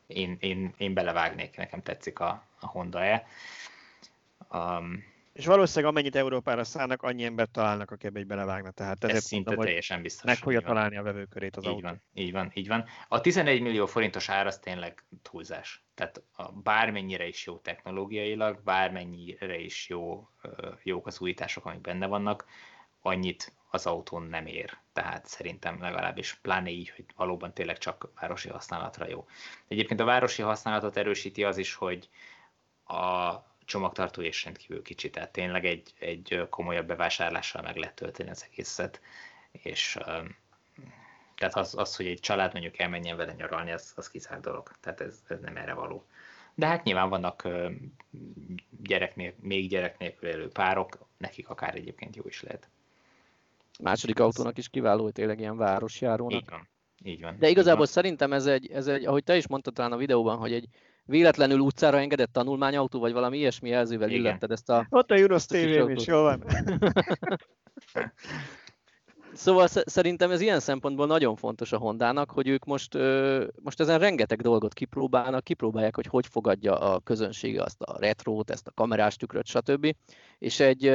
én, én, én belevágnék, nekem tetszik a, a Honda-e.
Um, és valószínűleg amennyit Európára szállnak, annyi embert találnak, aki ebbe belevágna. Tehát
ezért Ez szinte mondom, teljesen biztos.
Meg fogja találni a vevőkörét az
így
autó.
Van, így van, így van. A 11 millió forintos ár az tényleg túlzás. Tehát a, bármennyire is jó technológiailag, bármennyire is jó, jók az újítások, amik benne vannak, annyit az autón nem ér. Tehát szerintem legalábbis pláne így, hogy valóban tényleg csak városi használatra jó. Egyébként a városi használatot erősíti az is, hogy a csomagtartó és rendkívül kicsi, tehát tényleg egy, egy komolyabb bevásárlással meg lehet tölteni az egészet, és tehát az, az, hogy egy család mondjuk elmenjen vele nyaralni, az, az kizárt dolog, tehát ez, ez nem erre való. De hát nyilván vannak gyerek még gyerek nélkül élő párok, nekik akár egyébként jó is lehet.
Második autónak is kiváló, hogy tényleg ilyen városjárónak.
Így van. Így van.
De igazából
van.
szerintem ez egy, ez egy, ahogy te is mondtad talán a videóban, hogy egy, véletlenül utcára engedett tanulmányautó, vagy valami ilyesmi jelzővel Igen. illetted ezt a...
Ott a Juros tv is, jól van.
Szóval szerintem ez ilyen szempontból nagyon fontos a Hondának, hogy ők most, most ezen rengeteg dolgot kipróbálnak, kipróbálják, hogy hogy fogadja a közönség azt a retrót, ezt a kamerás tükröt, stb. És egy,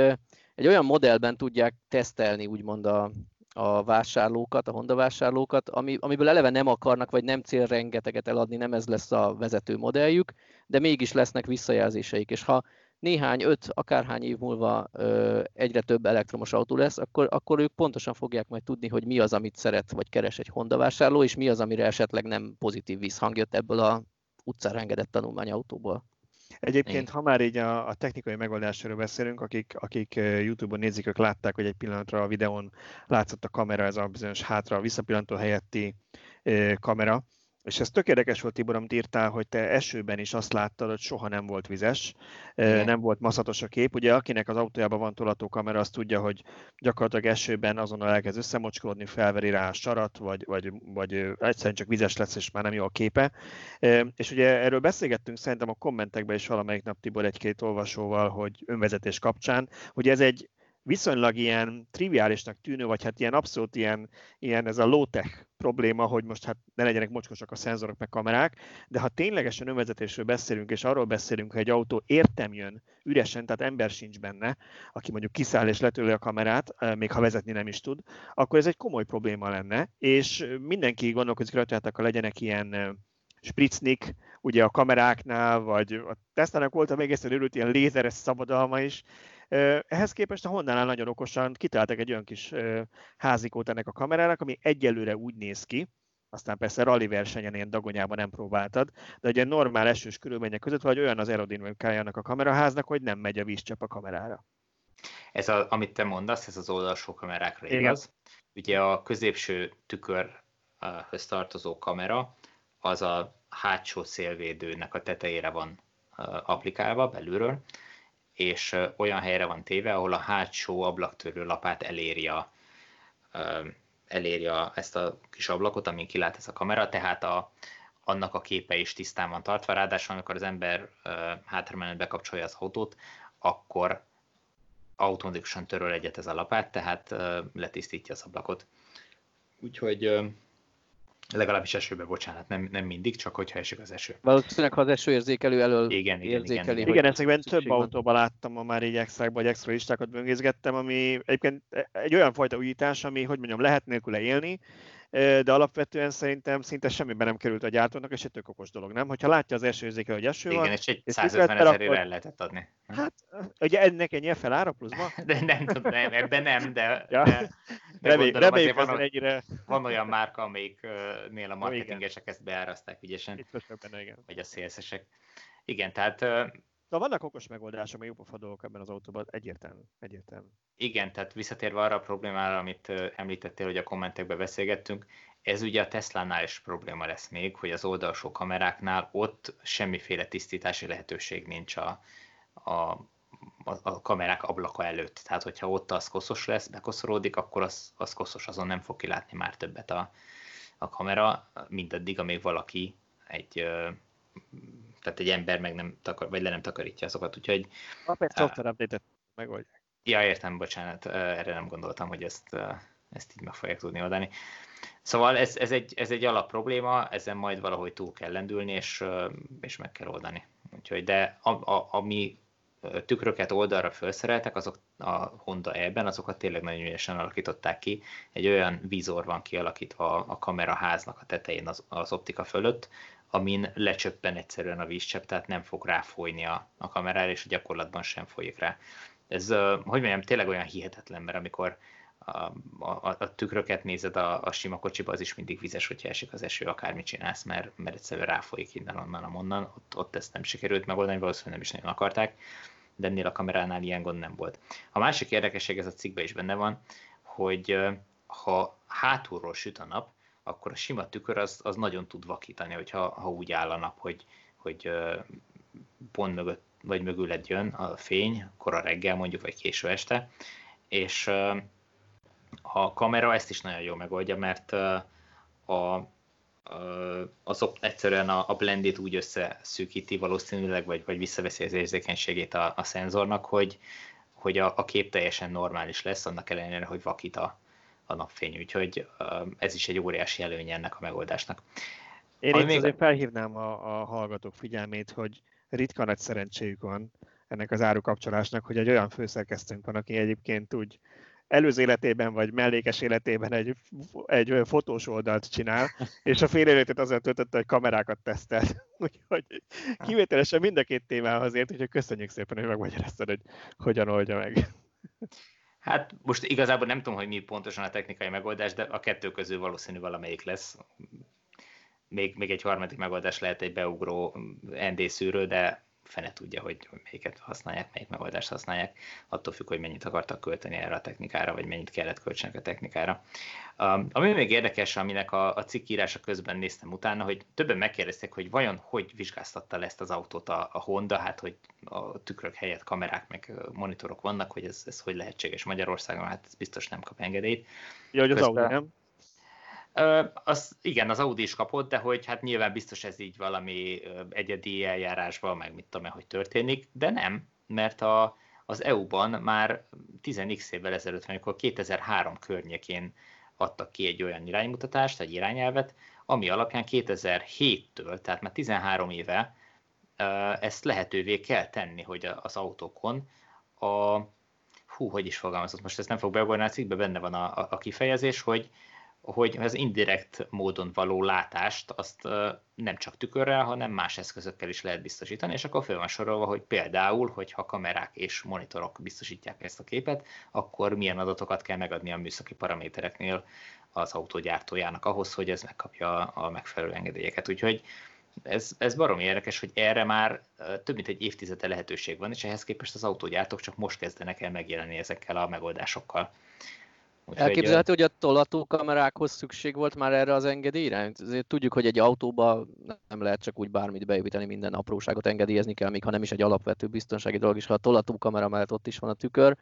egy olyan modellben tudják tesztelni úgymond a, a vásárlókat, a Honda vásárlókat, ami, amiből eleve nem akarnak, vagy nem cél rengeteget eladni, nem ez lesz a vezető modelljük, de mégis lesznek visszajelzéseik, és ha néhány, öt, akárhány év múlva ö, egyre több elektromos autó lesz, akkor, akkor ők pontosan fogják majd tudni, hogy mi az, amit szeret vagy keres egy Honda vásárló, és mi az, amire esetleg nem pozitív visszhang jött ebből a utcára engedett tanulmányautóból.
Egyébként, ha már így a, a technikai megoldásról beszélünk, akik, akik YouTube-on nézik, ők látták, hogy egy pillanatra a videón látszott a kamera, ez a bizonyos hátra visszapillantó helyetti kamera, és ez tök érdekes volt, Tibor, amit írtál, hogy te esőben is azt láttad, hogy soha nem volt vizes, Igen. nem volt maszatos a kép. Ugye akinek az autójában van tolatókamera, az tudja, hogy gyakorlatilag esőben azonnal elkezd összemocskolódni, felveri rá a sarat, vagy, vagy, vagy egyszerűen csak vizes lesz, és már nem jó a képe. És ugye erről beszélgettünk szerintem a kommentekben is valamelyik nap Tibor egy-két olvasóval, hogy önvezetés kapcsán, hogy ez egy viszonylag ilyen triviálisnak tűnő, vagy hát ilyen abszolút ilyen, ilyen ez a low-tech probléma, hogy most hát ne legyenek mocskosak a szenzorok meg kamerák, de ha ténylegesen önvezetésről beszélünk, és arról beszélünk, hogy egy autó értem jön üresen, tehát ember sincs benne, aki mondjuk kiszáll és letőli a kamerát, még ha vezetni nem is tud, akkor ez egy komoly probléma lenne, és mindenki gondolkozik rajta, hogy legyenek ilyen spritznik, ugye a kameráknál, vagy a Tesla-nak volt a még egyszer örült ilyen lézeres szabadalma is, ehhez képest a Honda-nál nagyon okosan kitaláltak egy olyan kis házikót ennek a kamerának, ami egyelőre úgy néz ki, aztán persze rally versenyen ilyen dagonyában nem próbáltad, de egy normál esős körülmények között vagy olyan az aerodinamikája annak a kameraháznak, hogy nem megy a vízcsepp a kamerára.
Ez, a, amit te mondasz, ez az oldalsó kamerákra Igen. igaz. Ugye a középső tükörhöz tartozó kamera, az a hátsó szélvédőnek a tetejére van applikálva belülről, és olyan helyre van téve, ahol a hátsó ablaktörő lapát eléri, a, eléri a, ezt a kis ablakot, amin kilát ez a kamera, tehát a, annak a képe is tisztán van tartva, ráadásul amikor az ember hátramenet bekapcsolja az autót, akkor automatikusan töröl egyet ez a lapát, tehát letisztítja az ablakot. Úgyhogy Legalábbis esőbe, bocsánat, nem, nem mindig, csak hogyha esik az eső.
Valószínűleg, ha az esőérzékelő elől
igen, igen,
érzékeli.
Igen, igen ezekben több van. autóban láttam ma már így extrákban, vagy extra listákat böngészgettem, ami egyébként egy olyan fajta újítás, ami, hogy mondjam, lehet nélküle élni, de alapvetően szerintem szinte semmiben nem került a gyártónak, és egy tök okos dolog, nem? Hogyha látja az első érzéke, hogy eső
Igen, van, és egy 150 ezerére el lehetett adni.
Hát, ugye ennek ennyi fel ára pluszba?
De nem tudom, nem, ebben nem, de, ja. de, de Remély, reméljük van, egyre... van olyan márka, amelyiknél a marketingesek ezt beáraszták ügyesen. Benne, igen. Vagy a szélszesek. Igen, tehát
de vannak okos megoldások, meg jobb dolgok ebben az autóban, egyértelmű, egyértelmű.
Igen, tehát visszatérve arra a problémára, amit említettél, hogy a kommentekben beszélgettünk, ez ugye a Tesla-nál is probléma lesz még, hogy az oldalsó kameráknál ott semmiféle tisztítási lehetőség nincs a, a, a kamerák ablaka előtt. Tehát, hogyha ott az koszos lesz, bekoszolódik, akkor az, az koszos, azon nem fog kilátni már többet a, a kamera, mindaddig, amíg valaki egy tehát egy ember meg nem takar, vagy le nem takarítja azokat, úgyhogy...
A egy software update-et megoldják.
Ja, értem, bocsánat, erre nem gondoltam, hogy ezt, ezt így meg fogják tudni oldani. Szóval ez, ez, egy, ez egy alap probléma, ezen majd valahogy túl kell lendülni, és, és meg kell oldani. Úgyhogy, de a, a, ami tükröket oldalra felszereltek, azok a Honda E-ben, azokat tényleg nagyon ügyesen alakították ki. Egy olyan vízor van kialakítva a kameraháznak a tetején az, az optika fölött, amin lecsöppen egyszerűen a vízcsepp, tehát nem fog ráfolyni a, a kamerára, és a gyakorlatban sem folyik rá. Ez, hogy mondjam, tényleg olyan hihetetlen, mert amikor a, a, a tükröket nézed a, a sima kocsiba, az is mindig vizes, hogyha esik az eső, akármit csinálsz, mert, mert egyszerűen ráfolyik innen, onnan, amonnan, ott, ott ezt nem sikerült megoldani, valószínűleg nem is nagyon akarták, de ennél a kameránál ilyen gond nem volt. A másik érdekesség, ez a cikkben is benne van, hogy ha hátulról süt a nap, akkor a sima tükör az, az nagyon tud vakítani, hogyha ha úgy áll a nap, hogy, hogy pont mögött vagy mögüled jön a fény, kora reggel mondjuk, vagy késő este, és a kamera ezt is nagyon jól megoldja, mert a, az egyszerűen a, a blendit úgy összeszűkíti valószínűleg, vagy, vagy visszaveszi az érzékenységét a, a szenzornak, hogy, hogy a, a kép teljesen normális lesz, annak ellenére, hogy vakít a, a napfény, úgyhogy ez is egy óriási előnye ennek a megoldásnak.
Én itt még... azért felhívnám a, a hallgatók figyelmét, hogy ritka nagy szerencséjük van ennek az árukapcsolásnak, hogy egy olyan főszerkesztőnk van, aki egyébként úgy előző életében vagy mellékes életében egy, egy fotós oldalt csinál, és a fél életét azért töltötte, hogy kamerákat tesztelt. Úgyhogy kivételesen mind a két témához ért, úgyhogy köszönjük szépen, hogy megmagyaráztad, hogy hogyan oldja meg.
Hát most igazából nem tudom, hogy mi pontosan a technikai megoldás, de a kettő közül valószínű valamelyik lesz. Még, még egy harmadik megoldás lehet egy beugró ND szűrő, de fene tudja, hogy, melyiket használják, melyik megoldást használják, attól függ, hogy mennyit akartak költeni erre a technikára, vagy mennyit kellett költsenek a technikára. Um, ami még érdekes, aminek a, a cikk írása közben néztem utána, hogy többen megkérdezték, hogy vajon hogy vizsgáztatta le ezt az autót a, a Honda, hát hogy a tükrök helyett kamerák meg monitorok vannak, hogy ez, ez hogy lehetséges Magyarországon, hát ez biztos nem kap engedélyt.
Ja, hogy az Közben... Audi, nem?
Az, igen, az Audi is kapott, de hogy hát nyilván biztos ez így valami egyedi eljárásban, meg mit tudom hogy történik, de nem, mert a, az EU-ban már 10x évvel ezelőtt, amikor 2003 környékén adtak ki egy olyan iránymutatást, egy irányelvet, ami alapján 2007-től, tehát már 13 éve ezt lehetővé kell tenni, hogy az autókon a, hú, hogy is fogalmazott, most ezt nem fog beugorni a cikkbe, benne van a, a, a kifejezés, hogy, hogy az indirekt módon való látást azt nem csak tükörrel, hanem más eszközökkel is lehet biztosítani, és akkor föl van sorolva, hogy például, hogyha kamerák és monitorok biztosítják ezt a képet, akkor milyen adatokat kell megadni a műszaki paramétereknél az autógyártójának ahhoz, hogy ez megkapja a megfelelő engedélyeket. Úgyhogy ez, ez baromi érdekes, hogy erre már több mint egy évtizede lehetőség van, és ehhez képest az autógyártók csak most kezdenek el megjelenni ezekkel a megoldásokkal.
Úgyhogy Elképzelhető, hogy a tolató kamerákhoz szükség volt már erre az engedélyre? Azért tudjuk, hogy egy autóba nem lehet csak úgy bármit beépíteni, minden apróságot engedélyezni kell, még ha nem is egy alapvető biztonsági dolog is, ha a tolató kamera mellett ott is van a tükör,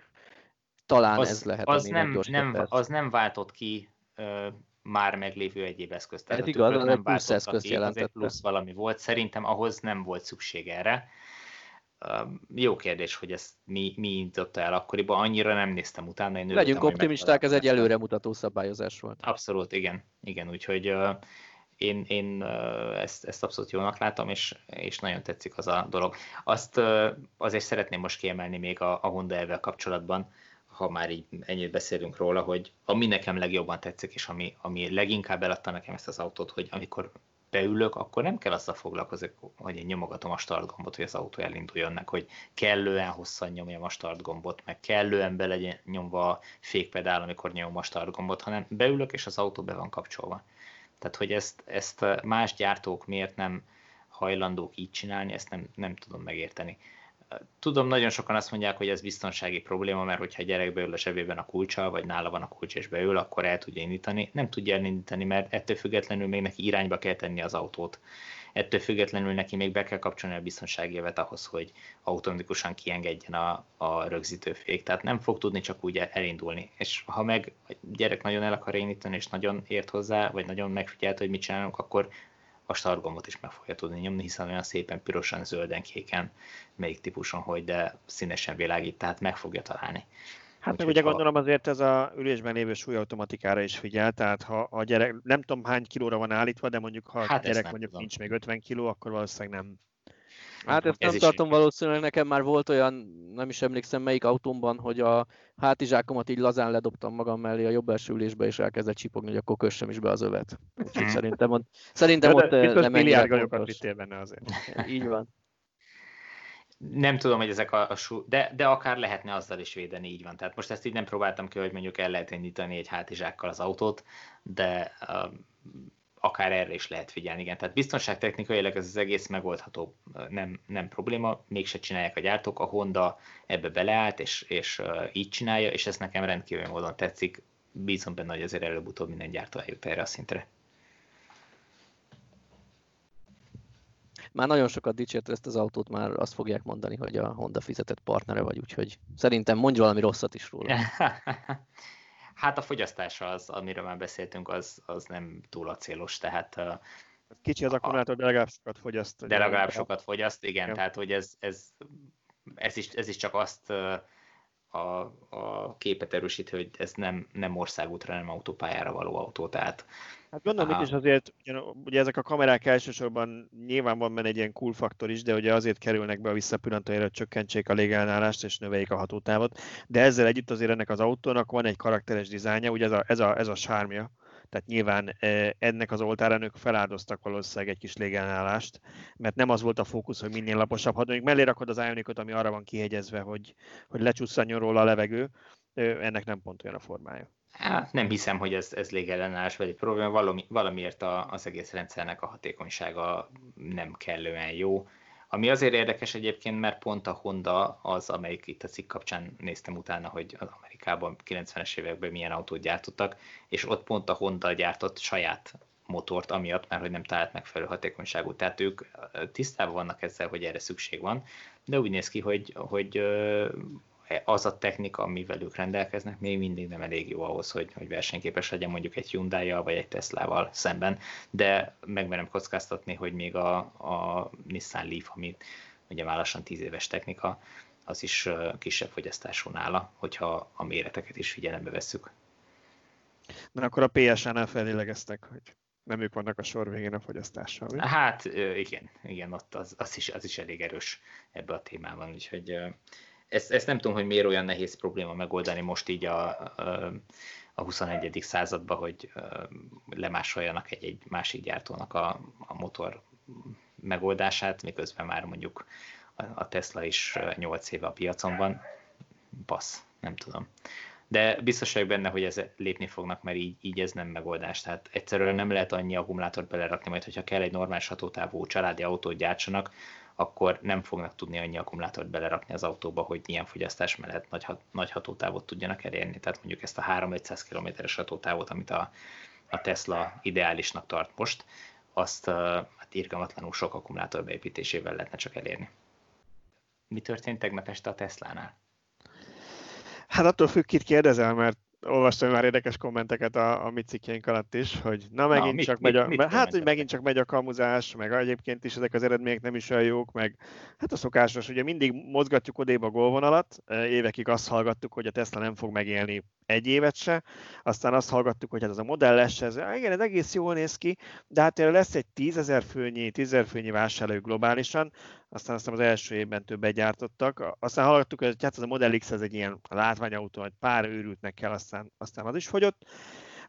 talán
az,
ez lehet
az nem, nem, az nem váltott ki ö, már meglévő egyéb eszközt.
Ez igaz, az nem plusz eszközt jelentette.
plusz valami volt. Szerintem ahhoz nem volt szükség erre jó kérdés, hogy ezt mi, mi indította el akkoriban, annyira nem néztem utána. Én
Legyünk örültem, optimisták, ez egy előremutató szabályozás volt.
Abszolút, igen. Igen, úgyhogy uh, én, én uh, ezt, ezt abszolút jónak látom, és, és nagyon tetszik az a dolog. Azt uh, azért szeretném most kiemelni még a, a Honda elvel kapcsolatban, ha már így ennyit beszélünk róla, hogy ami nekem legjobban tetszik, és ami, ami leginkább eladta nekem ezt az autót, hogy amikor beülök, akkor nem kell azzal foglalkozni, hogy én nyomogatom a start gombot, hogy az autó elinduljon meg, hogy kellően hosszan nyomjam a start gombot, meg kellően be legyen nyomva a fékpedál, amikor nyomom a start gombot, hanem beülök, és az autó be van kapcsolva. Tehát, hogy ezt, ezt más gyártók miért nem hajlandók így csinálni, ezt nem, nem tudom megérteni. Tudom, nagyon sokan azt mondják, hogy ez biztonsági probléma, mert hogyha a gyerek beül a zsebében a kulcsa, vagy nála van a kulcs és beül, akkor el tudja indítani. Nem tudja elindítani, mert ettől függetlenül még neki irányba kell tenni az autót. Ettől függetlenül neki még be kell kapcsolni a biztonsági jövet ahhoz, hogy automatikusan kiengedjen a, a rögzítőfék. Tehát nem fog tudni csak úgy elindulni. És ha meg a gyerek nagyon el akar indítani, és nagyon ért hozzá, vagy nagyon megfigyelt, hogy mit csinálunk, akkor a startgombot is meg fogja tudni nyomni, hiszen olyan szépen pirosan, zölden, kéken, melyik típuson, hogy de színesen világít, tehát meg fogja találni.
Hát meg ugye ha... gondolom azért ez a ülésben lévő súlyautomatikára is figyel, tehát ha a gyerek, nem tudom hány kilóra van állítva, de mondjuk ha hát a gyerek mondjuk tudom. nincs még 50 kiló, akkor valószínűleg nem
Hát ezt nem tartom is. valószínűleg, nekem már volt olyan, nem is emlékszem melyik autómban, hogy a hátizsákomat így lazán ledobtam magam mellé a jobb első ülésbe, és elkezdett csipogni, hogy akkor kössem is be az övet. Úgyhogy hmm. szerintem ott, szerintem ott
nem ennyire fontos. benne azért.
Így van.
Nem tudom, hogy ezek a, a sú... de, de akár lehetne azzal is védeni, így van. Tehát most ezt így nem próbáltam ki, hogy mondjuk el lehet indítani egy hátizsákkal az autót, de uh, akár erre is lehet figyelni, igen. Tehát biztonságtechnikailag ez az egész megoldható, nem, nem probléma, mégse csinálják a gyártók, a Honda ebbe beleállt, és, és így csinálja, és ez nekem rendkívül módon tetszik, bízom benne, hogy azért előbb-utóbb minden gyártó eljut erre a szintre.
Már nagyon sokat dicsért ezt az autót, már azt fogják mondani, hogy a Honda fizetett partnere vagy, úgyhogy szerintem mondj valami rosszat is róla.
Hát a fogyasztása az, amiről már beszéltünk, az, az nem túl acélos, tehát...
Kicsi az akkumulátor, de legalább sokat fogyaszt.
De legalább sokat fogyaszt, igen, igen. tehát hogy ez, ez, ez, is, ez is csak azt a, a képet erősíti, hogy ez nem, nem országútra, nem autópályára való autó, tehát
Hát gondolom itt is azért, ugye, ezek a kamerák elsősorban nyilván van benne egy ilyen cool faktor is, de ugye azért kerülnek be a visszapillantójára, hogy csökkentsék a légellenállást és növeljék a hatótávot, de ezzel együtt azért ennek az autónak van egy karakteres dizájnja, ugye ez a, ez a, ez a sármja, tehát nyilván ennek az oltárán ők feláldoztak valószínűleg egy kis légellenállást, mert nem az volt a fókusz, hogy minél laposabb, ha mondjuk mellé rakod az Ionicot, ami arra van kihegyezve, hogy, hogy lecsusszanjon róla a levegő, ennek nem pont olyan a formája.
Hát nem hiszem, hogy ez, ez légellenállás vagy egy probléma, valami, valamiért a, az egész rendszernek a hatékonysága nem kellően jó. Ami azért érdekes egyébként, mert pont a Honda az, amelyik itt a cikk kapcsán néztem utána, hogy az Amerikában 90-es években milyen autót gyártottak, és ott pont a Honda gyártott saját motort, amiatt, mert hogy nem talált megfelelő hatékonyságú. Tehát ők tisztában vannak ezzel, hogy erre szükség van, de úgy néz ki, hogy, hogy az a technika, amivel ők rendelkeznek, még mindig nem elég jó ahhoz, hogy, hogy versenyképes legyen mondjuk egy hyundai vagy egy Tesla-val szemben, de megmerem kockáztatni, hogy még a, a Nissan Leaf, ami ugye már lassan 10 éves technika, az is kisebb fogyasztású nála, hogyha a méreteket is figyelembe vesszük.
Na akkor a PSA-nál felélegeztek, hogy nem ők vannak a sor végén a fogyasztással. Mi?
Hát igen, igen, ott az, az, is, az is elég erős ebbe a témában, úgyhogy ezt, ezt nem tudom, hogy miért olyan nehéz probléma megoldani most így a, a 21. században, hogy lemásoljanak egy, egy másik gyártónak a, a motor megoldását, miközben már mondjuk a Tesla is 8 éve a piacon van. Passz, nem tudom. De biztos vagyok benne, hogy ez lépni fognak, mert így, így ez nem megoldás. Tehát egyszerűen nem lehet annyi akkumulátort belerakni, majd hogyha kell egy normális hatótávú családi autót gyártsanak, akkor nem fognak tudni annyi akkumulátort belerakni az autóba, hogy ilyen fogyasztás mellett nagy, nagy hatótávot tudjanak elérni. Tehát mondjuk ezt a 3-500 kilométeres hatótávot, amit a, a Tesla ideálisnak tart most, azt hát irgalmatlanul sok akkumulátor beépítésével lehetne csak elérni. Mi történt tegnap este a Tesla-nál?
Hát attól függ, kit kérdezel, mert olvastam már érdekes kommenteket a, a mi cikkjeink alatt is, hogy na megint na, mit, csak mit, megy a, mit, mit hát, hogy megint csak megy a kamuzás, meg egyébként is ezek az eredmények nem is olyan jók, meg hát a szokásos, ugye mindig mozgatjuk odébb a gólvonalat, évekig azt hallgattuk, hogy a Tesla nem fog megélni egy évet se, aztán azt hallgattuk, hogy hát ez a modelles, ez, igen, ez egész jól néz ki, de hát lesz egy tízezer főnyi, tízezer főnyi vásárló globálisan, aztán aztán az első évben többet gyártottak. Aztán hallottuk, hogy hát ez a Model X ez egy ilyen látványautó, hogy pár őrültnek kell, aztán, aztán az is fogyott.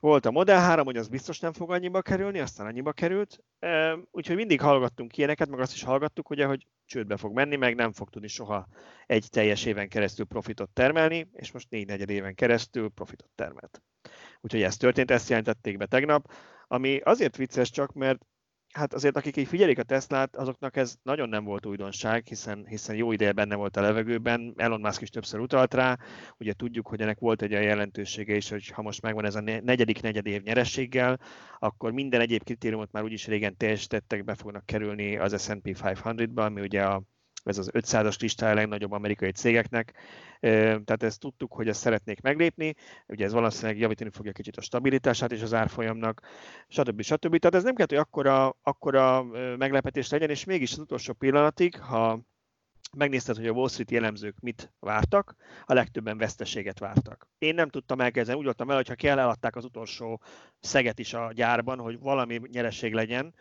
Volt a Model 3, hogy az biztos nem fog annyiba kerülni, aztán annyiba került. Úgyhogy mindig hallgattunk ilyeneket, meg azt is hallgattuk, ugye, hogy csődbe fog menni, meg nem fog tudni soha egy teljes éven keresztül profitot termelni, és most négy negyed éven keresztül profitot termelt. Úgyhogy ez történt, ezt jelentették be tegnap, ami azért vicces csak, mert hát azért akik így figyelik a Teslát, azoknak ez nagyon nem volt újdonság, hiszen, hiszen jó ideje benne volt a levegőben, Elon Musk is többször utalt rá, ugye tudjuk, hogy ennek volt egy olyan jelentősége is, hogy ha most megvan ez a negyedik negyedév nyerességgel, akkor minden egyéb kritériumot már úgyis régen teljesítettek, be fognak kerülni az S&P 500-ba, ami ugye a ez az 500-as listája a legnagyobb amerikai cégeknek, tehát ezt tudtuk, hogy ezt szeretnék meglépni, ugye ez valószínűleg javítani fogja kicsit a stabilitását és az árfolyamnak, stb. stb. Tehát ez nem kell, hogy akkora, akkora meglepetés legyen, és mégis az utolsó pillanatig, ha megnézted, hogy a Wall Street jellemzők mit vártak, a legtöbben veszteséget vártak. Én nem tudtam elkezdeni, úgy voltam el, hogy ha kell, eladták az utolsó szeget is a gyárban, hogy valami nyereség legyen,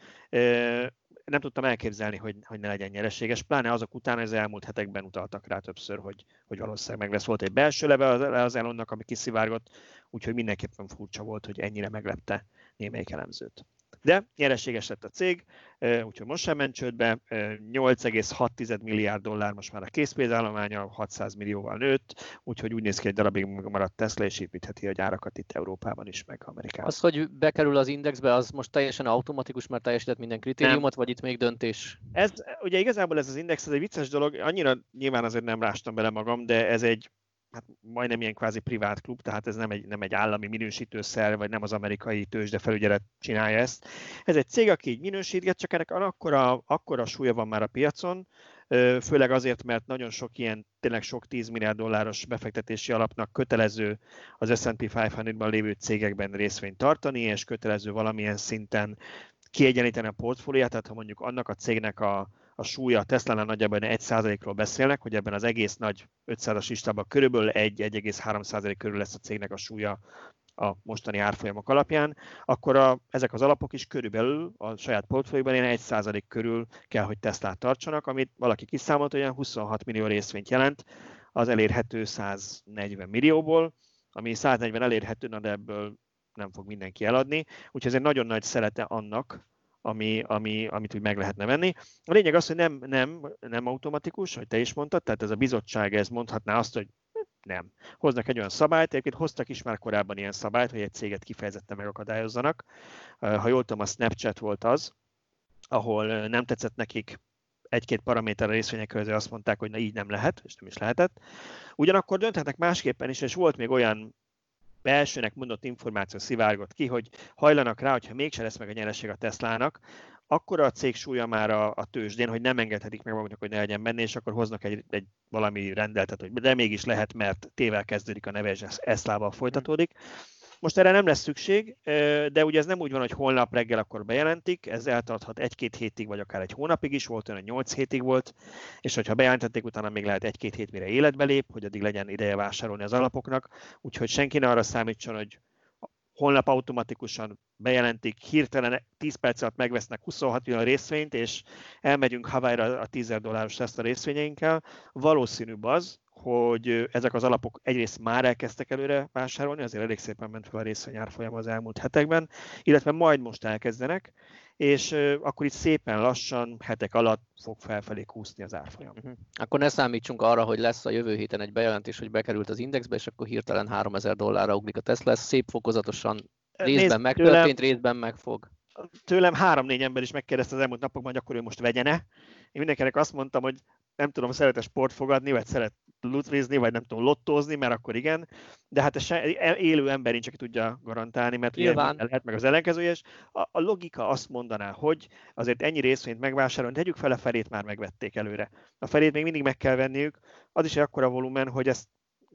nem tudtam elképzelni, hogy, hogy ne legyen nyereséges, pláne azok után az elmúlt hetekben utaltak rá többször, hogy, hogy valószínűleg meg lesz. Volt egy belső leve az, Elonnak, ami kiszivárgott, úgyhogy mindenképpen furcsa volt, hogy ennyire meglepte némelyik elemzőt. De nyereséges lett a cég, úgyhogy most sem ment csődbe, 8,6 milliárd dollár most már a készpénzállománya, 600 millióval nőtt, úgyhogy úgy néz ki, hogy darabig maradt Tesla, és építheti a gyárakat itt Európában is, meg Amerikában.
Az, hogy bekerül az indexbe, az most teljesen automatikus, mert teljesített minden kritériumot, nem. vagy itt még döntés?
Ez, ugye igazából ez az index, ez egy vicces dolog, annyira nyilván azért nem rástam bele magam, de ez egy hát majdnem ilyen kvázi privát klub, tehát ez nem egy, nem egy állami minősítőszer, vagy nem az amerikai tőzsde felügyelet csinálja ezt. Ez egy cég, aki így minősítget, csak ennek akkora, akkora súlya van már a piacon, főleg azért, mert nagyon sok ilyen, tényleg sok 10 milliárd dolláros befektetési alapnak kötelező az S&P 500-ban lévő cégekben részvényt tartani, és kötelező valamilyen szinten kiegyenlíteni a portfóliát, tehát ha mondjuk annak a cégnek a, a súlya a Tesla-nál nagyjából 1%-ról beszélnek, hogy ebben az egész nagy 500-as listában körülbelül 1-1,3% körül lesz a cégnek a súlya a mostani árfolyamok alapján, akkor a, ezek az alapok is körülbelül a saját portfólióban ilyen 1% körül kell, hogy Teslát tartsanak, amit valaki kiszámolt, olyan 26 millió részvényt jelent az elérhető 140 millióból, ami 140 elérhető, de ebből nem fog mindenki eladni, úgyhogy ez egy nagyon nagy szelete annak, ami, ami, amit úgy meg lehetne venni. A lényeg az, hogy nem, nem, nem automatikus, hogy te is mondtad, tehát ez a bizottság ez mondhatná azt, hogy nem. Hoznak egy olyan szabályt, egyébként hoztak is már korábban ilyen szabályt, hogy egy céget kifejezetten megakadályozzanak. Ha jól tudom, a Snapchat volt az, ahol nem tetszett nekik egy-két paraméter a részvények közé azt mondták, hogy na így nem lehet, és nem is lehetett. Ugyanakkor dönthetnek másképpen is, és volt még olyan belsőnek mondott információ szivárgott ki, hogy hajlanak rá, hogyha mégse lesz meg a nyereség a Teslának, akkor a cég súlya már a, a tőzsdén, hogy nem engedhetik meg maguknak, hogy ne legyen benne, és akkor hoznak egy, egy valami rendeltet, hogy de mégis lehet, mert tével kezdődik a neve, és Eszlával folytatódik. Most erre nem lesz szükség, de ugye ez nem úgy van, hogy holnap reggel akkor bejelentik, ez eltarthat egy-két hétig, vagy akár egy hónapig is, volt olyan, nyolc hétig volt, és hogyha bejelentették, utána még lehet egy-két hét, mire életbe lép, hogy addig legyen ideje vásárolni az alapoknak, úgyhogy senki ne arra számítson, hogy holnap automatikusan bejelentik, hirtelen 10 perc alatt megvesznek 26 millió részvényt, és elmegyünk Hawaii-ra a 10 dolláros ezt a részvényeinkkel. Valószínűbb az, hogy ezek az alapok egyrészt már elkezdtek előre vásárolni, azért elég szépen ment fel a részvény árfolyam az elmúlt hetekben, illetve majd most elkezdenek, és akkor itt szépen lassan, hetek alatt fog felfelé kúszni az árfolyam. Uh-huh.
Akkor ne számítsunk arra, hogy lesz a jövő héten egy bejelentés, hogy bekerült az indexbe, és akkor hirtelen 3000 dollárra ugrik a Tesla, ez szép fokozatosan részben Nézd, megtörtént, tőlem, részben megfog.
Tőlem három-négy ember is megkérdezte az elmúlt napokban, hogy akkor ő most vegyene. Én mindenkinek azt mondtam, hogy nem tudom, szeret-e sport fogadni, vagy szeret lutvizni, vagy nem tudom, lottózni, mert akkor igen, de hát ez se, élő ember nincs, aki tudja garantálni, mert Nyilván. ugye lehet meg az ellenkezője, és a, a, logika azt mondaná, hogy azért ennyi részvényt megvásárolni, tegyük fel a felét már megvették előre. A felét még mindig meg kell venniük, az is egy akkora volumen, hogy ezt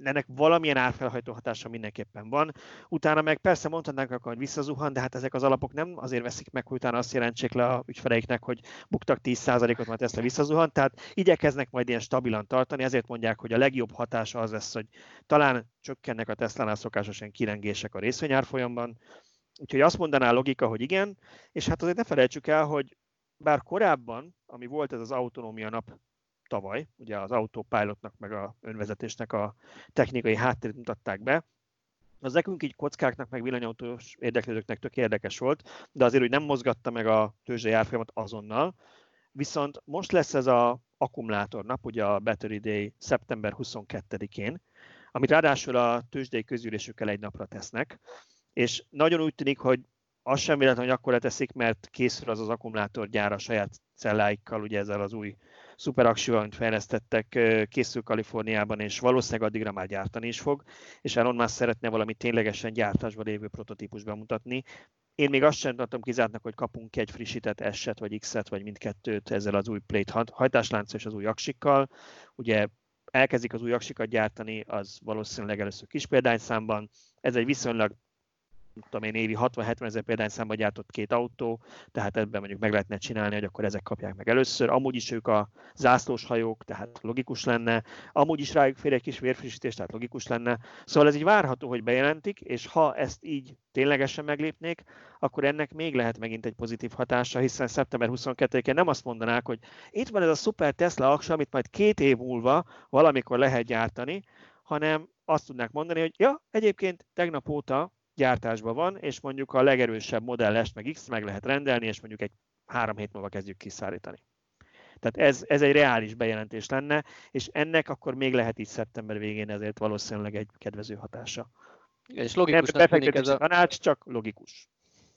ennek valamilyen árfelhajtó hatása mindenképpen van. Utána meg persze mondhatnánk akkor, hogy visszazuhan, de hát ezek az alapok nem azért veszik meg, hogy utána azt jelentsék le a ügyfeleiknek, hogy buktak 10%-ot, mert ezt visszazuhan. Tehát igyekeznek majd ilyen stabilan tartani, ezért mondják, hogy a legjobb hatása az lesz, hogy talán csökkennek a Tesla-nál szokásosan kirengések a részvényárfolyamban. Úgyhogy azt mondaná a logika, hogy igen, és hát azért ne felejtsük el, hogy bár korábban, ami volt ez az autonómia nap tavaly, ugye az autopilotnak meg a önvezetésnek a technikai háttérét mutatták be, az nekünk így kockáknak, meg villanyautós érdeklődőknek tök érdekes volt, de azért úgy nem mozgatta meg a tőzsdei árfolyamat azonnal. Viszont most lesz ez a akkumulátornap, ugye a Battery Day szeptember 22-én, amit ráadásul a tőzsdei közülésükkel egy napra tesznek, és nagyon úgy tűnik, hogy az sem véletlen, hogy akkor teszik, mert készül az az akkumulátorgyár a saját celláikkal, ugye ezzel az új szuperaxió, amit fejlesztettek, készül Kaliforniában, és valószínűleg addigra már gyártani is fog, és Elon Musk szeretne valami ténylegesen gyártásban lévő prototípus bemutatni. Én még azt sem tartom kizártnak, hogy kapunk egy frissített S-et, vagy X-et, vagy mindkettőt ezzel az új plate hajtáslánccal és az új aksikkal. Ugye elkezdik az új aksikat gyártani, az valószínűleg először kis példányszámban. Ez egy viszonylag tudom én, évi 60-70 ezer példányszámba gyártott két autó, tehát ebben mondjuk meg lehetne csinálni, hogy akkor ezek kapják meg először. Amúgy is ők a zászlós hajók, tehát logikus lenne. Amúgy is rájuk fér egy kis vérfrissítés, tehát logikus lenne. Szóval ez így várható, hogy bejelentik, és ha ezt így ténylegesen meglépnék, akkor ennek még lehet megint egy pozitív hatása, hiszen szeptember 22-én nem azt mondanák, hogy itt van ez a szuper Tesla aksa, amit majd két év múlva valamikor lehet gyártani, hanem azt tudnák mondani, hogy ja, egyébként tegnap óta gyártásban van, és mondjuk a legerősebb modell S meg X meg lehet rendelni, és mondjuk egy három hét múlva kezdjük kiszállítani. Tehát ez, ez egy reális bejelentés lenne, és ennek akkor még lehet így szeptember végén ezért valószínűleg egy kedvező hatása.
És logikusnak tűnik ez a...
tanács, csak logikus.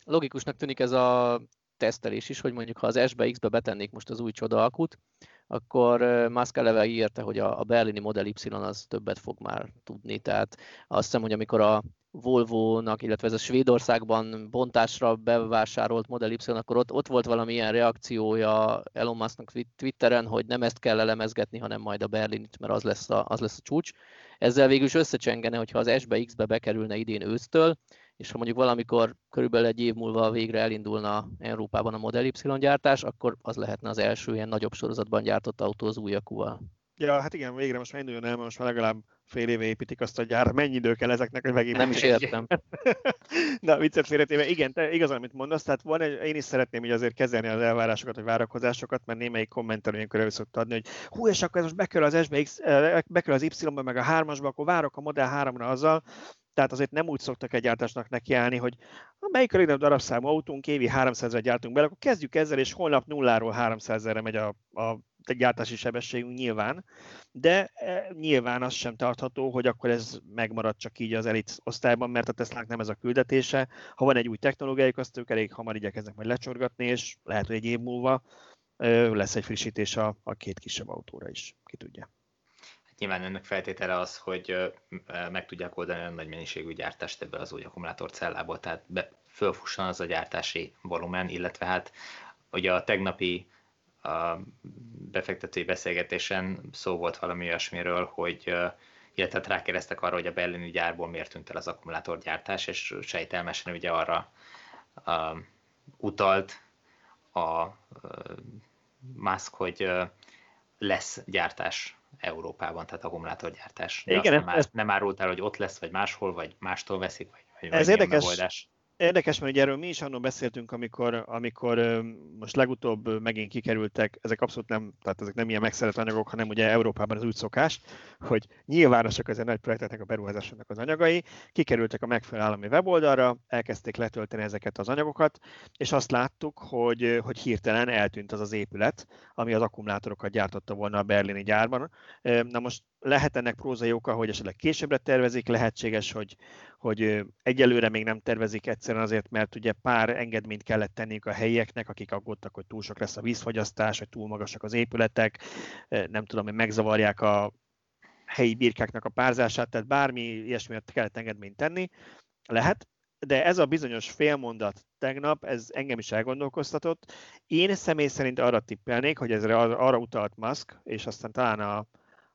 Logikusnak tűnik ez a tesztelés is, hogy mondjuk ha az S-be, X-be betennék most az új csodaalkut, akkor Musk eleve írta, hogy a, a berlini Model Y az többet fog már tudni. Tehát azt hiszem, hogy amikor a Volvo-nak, illetve ez a Svédországban bontásra bevásárolt Model Y, akkor ott, ott volt valami ilyen reakciója Elon Musknak Twitteren, hogy nem ezt kell elemezgetni, hanem majd a Berlinit, mert az lesz a, az lesz a csúcs. Ezzel végül is összecsengene, hogyha az S-be, X-be bekerülne idén ősztől, és ha mondjuk valamikor körülbelül egy év múlva végre elindulna Európában a Model Y gyártás, akkor az lehetne az első ilyen nagyobb sorozatban gyártott autó az új akúval.
Ja, hát igen, végre most már induljon el, most már legalább fél éve építik azt a gyár. Mennyi idő kell ezeknek, hogy megint...
Nem is értem.
Na, viccet félretéve, igen, te igazán, amit mondasz, tehát van egy, én is szeretném hogy azért kezelni az elvárásokat, vagy várakozásokat, mert némelyik kommentelő ilyenkor elő szokta adni, hogy hú, és akkor ez most bekerül az SBX, eh, bekerül az Y-ba, meg a 3-asba, akkor várok a Model 3-ra azzal, tehát azért nem úgy szoktak egy gyártásnak nekiállni, hogy melyik a legnagyobb darabszámú autónk, évi 300 re gyártunk bele, akkor kezdjük ezzel, és holnap nulláról 300 re megy a, a gyártási sebességünk nyilván, de e, nyilván az sem tartható, hogy akkor ez megmarad csak így az elit osztályban, mert a Tesla nem ez a küldetése. Ha van egy új technológiájuk, azt ők elég hamar igyekeznek majd lecsorgatni, és lehet, hogy egy év múlva lesz egy frissítés a, a két kisebb autóra is, ki tudja.
Hát nyilván ennek feltétele az, hogy meg tudják oldani a nagy mennyiségű gyártást ebből az új akkumulátorcellából, tehát be, fölfusson az a gyártási volumen, illetve hát ugye a tegnapi a befektetői beszélgetésen szó volt valami olyasmiről, hogy illetve hát rákérdeztek arra, hogy a berlini gyárból miért tűnt el az akkumulátorgyártás, és sejtelmesen ugye arra uh, utalt a uh, Musk, hogy uh, lesz gyártás Európában, tehát akkumulátorgyártás. De Igen, nem, ez... nem árult el, hogy ott lesz, vagy máshol, vagy mástól veszik, vagy, vagy
ez érdekes, megoldás. Érdekes, mert ugye erről mi is annól beszéltünk, amikor, amikor most legutóbb megint kikerültek, ezek abszolút nem, tehát ezek nem ilyen megszeret anyagok, hanem ugye Európában az úgy szokás, hogy nyilvánosak az nagy projekteknek a beruházásoknak az anyagai, kikerültek a megfelelő állami weboldalra, elkezdték letölteni ezeket az anyagokat, és azt láttuk, hogy, hogy hirtelen eltűnt az az épület, ami az akkumulátorokat gyártotta volna a berlini gyárban. Na most lehet ennek prózai oka, hogy esetleg későbbre tervezik, lehetséges, hogy, hogy egyelőre még nem tervezik egyszerűen azért, mert ugye pár engedményt kellett tenniük a helyieknek, akik aggódtak, hogy túl sok lesz a vízfogyasztás, hogy túl magasak az épületek, nem tudom, hogy megzavarják a helyi birkáknak a párzását, tehát bármi ilyesmi kellett engedményt tenni, lehet, de ez a bizonyos félmondat tegnap, ez engem is elgondolkoztatott. Én személy szerint arra tippelnék, hogy ezre arra utalt Musk, és aztán talán a,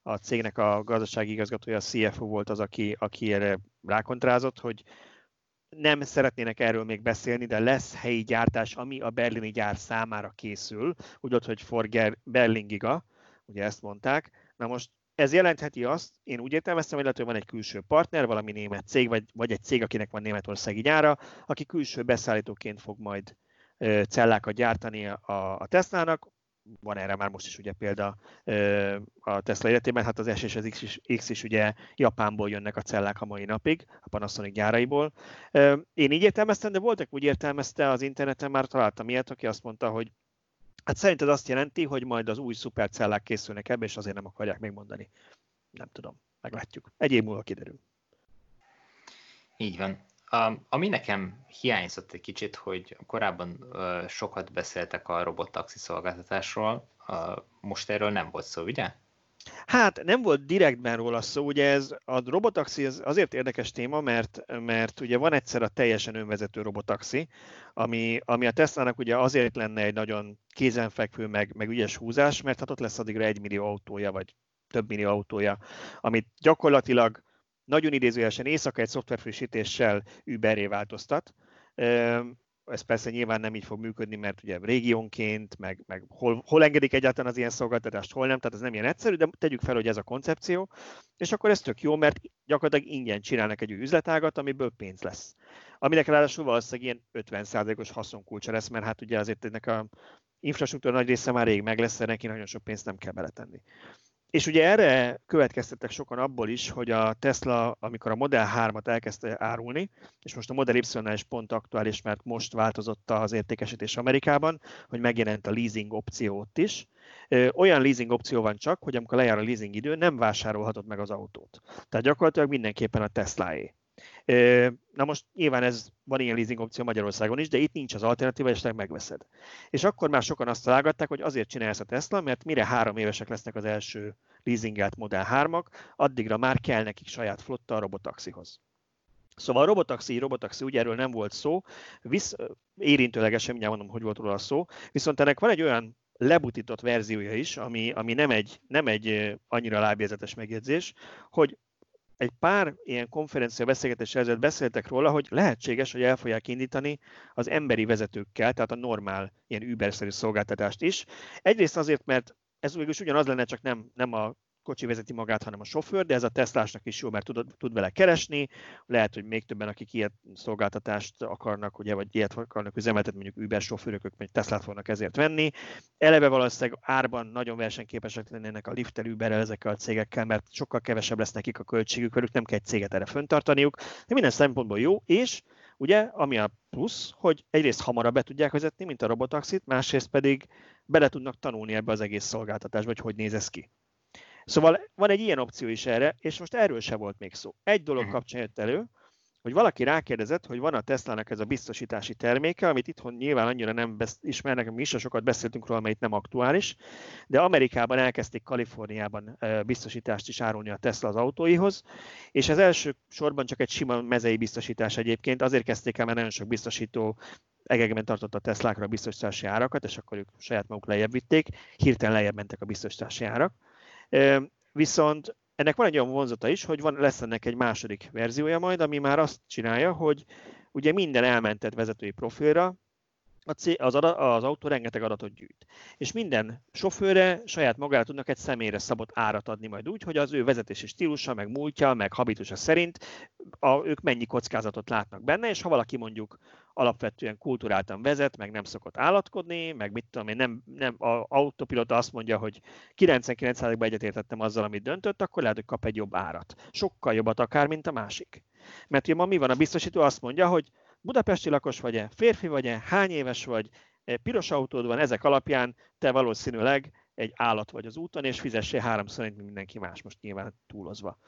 a cégnek a gazdasági igazgatója, a CFO volt az, aki, aki erre rákontrázott, hogy nem szeretnének erről még beszélni, de lesz helyi gyártás, ami a berlini gyár számára készül, úgy ott, hogy for Berlingiga, ugye ezt mondták. Na most ez jelentheti azt, én úgy értelmeztem, hogy lehet, hogy van egy külső partner, valami német cég, vagy, vagy egy cég, akinek van németországi gyára, aki külső beszállítóként fog majd cellákat gyártani a, a Tesla-nak, van erre már most is ugye példa a Tesla életében, hát az S és az X is, X is ugye Japánból jönnek a cellák a mai napig, a Panasonic gyáraiból. Én így értelmeztem, de voltak úgy értelmezte az interneten, már találtam ilyet, aki azt mondta, hogy hát szerinted azt jelenti, hogy majd az új szupercellák készülnek ebbe, és azért nem akarják megmondani. Nem tudom, meglátjuk. Egy év múlva kiderül.
Így van. Ami nekem hiányzott egy kicsit, hogy korábban sokat beszéltek a robottaxi szolgáltatásról, most erről nem volt szó, ugye?
Hát nem volt direktben róla szó, ugye ez a robotaxi az azért érdekes téma, mert, mert ugye van egyszer a teljesen önvezető robotaxi, ami, ami a Tesla-nak ugye azért lenne egy nagyon kézenfekvő, meg, meg ügyes húzás, mert hát ott lesz addigra egy millió autója, vagy több millió autója, amit gyakorlatilag nagyon idézőjelesen éjszaka egy szoftverfrissítéssel Uberré változtat. Ez persze nyilván nem így fog működni, mert ugye régiónként, meg, meg hol, hol engedik egyáltalán az ilyen szolgáltatást, hol nem, tehát ez nem ilyen egyszerű, de tegyük fel, hogy ez a koncepció, és akkor ez tök jó, mert gyakorlatilag ingyen csinálnak egy új üzletágat, amiből pénz lesz. Aminek ráadásul valószínűleg ilyen 50%-os haszonkulcsa lesz, mert hát ugye azért ennek a infrastruktúra nagy része már rég meg lesz, neki nagyon sok pénzt nem kell beletenni. És ugye erre következtettek sokan abból is, hogy a Tesla, amikor a Model 3-at elkezdte árulni, és most a Model y is pont aktuális, mert most változott az értékesítés Amerikában, hogy megjelent a leasing opció ott is. Olyan leasing opció van csak, hogy amikor lejár a leasing idő, nem vásárolhatod meg az autót. Tehát gyakorlatilag mindenképpen a Tesla-é. Na most nyilván ez van ilyen leasing opció Magyarországon is, de itt nincs az alternatíva, és megveszed. És akkor már sokan azt találgatták, hogy azért csinálja a Tesla, mert mire három évesek lesznek az első leasingelt Model 3-ak, addigra már kell nekik saját flotta a robotaxihoz. Szóval a robotaxi, robotaxi, ugye erről nem volt szó, visz, érintőlegesen mindjárt mondom, hogy volt róla szó, viszont ennek van egy olyan lebutított verziója is, ami, ami nem, egy, nem egy annyira lábjegyzetes megjegyzés, hogy egy pár ilyen konferencia beszélgetés előtt beszéltek róla, hogy lehetséges, hogy el fogják indítani az emberi vezetőkkel, tehát a normál ilyen Uber-szerű szolgáltatást is. Egyrészt azért, mert ez végül ugyanaz lenne, csak nem, nem a kocsi vezeti magát, hanem a sofőr, de ez a Teslásnak is jó, mert tud, tud vele keresni, lehet, hogy még többen, akik ilyet szolgáltatást akarnak, ugye, vagy ilyet akarnak üzemeltetni, mondjuk Uber sofőrök, ők Teslát fognak ezért venni. Eleve valószínűleg árban nagyon versenyképesek lennének a Liftel, Uberrel, ezekkel a cégekkel, mert sokkal kevesebb lesz nekik a költségük, velük nem kell egy céget erre föntartaniuk, de minden szempontból jó, és ugye, ami a plusz, hogy egyrészt hamarabb be tudják vezetni, mint a robotaxit, másrészt pedig bele tudnak tanulni ebbe az egész szolgáltatásba, hogy hogy néz ez ki. Szóval van egy ilyen opció is erre, és most erről se volt még szó. Egy dolog mhm. kapcsán jött elő, hogy valaki rákérdezett, hogy van a Tesla-nak ez a biztosítási terméke, amit itthon nyilván annyira nem ismernek, mi is sokat beszéltünk róla, mert itt nem aktuális, de Amerikában elkezdték Kaliforniában biztosítást is árulni a Tesla az autóihoz, és ez első sorban csak egy sima mezei biztosítás egyébként, azért kezdték el, mert nagyon sok biztosító egekben tartott a Teslákra a biztosítási árakat, és akkor ők saját maguk lejjebb vitték, hirtelen lejjebb mentek a biztosítási árak. Viszont ennek van egy olyan vonzata is, hogy van, lesz ennek egy második verziója majd, ami már azt csinálja, hogy ugye minden elmentett vezetői profilra az, az autó rengeteg adatot gyűjt. És minden sofőre saját magára tudnak egy személyre szabott árat adni majd úgy, hogy az ő vezetési stílusa, meg múltja, meg habitusa szerint a, ők mennyi kockázatot látnak benne, és ha valaki mondjuk alapvetően kulturáltan vezet, meg nem szokott állatkodni, meg mit tudom én, nem, nem a autopilota azt mondja, hogy 99%-ban egyetértettem azzal, amit döntött, akkor lehet, hogy kap egy jobb árat. Sokkal jobbat akár, mint a másik. Mert ugye ma mi van? A biztosító azt mondja, hogy budapesti lakos vagy-e, férfi vagy-e, hány éves vagy, piros autód van, ezek alapján te valószínűleg egy állat vagy az úton, és fizessél háromszor, mint mindenki más, most nyilván túlozva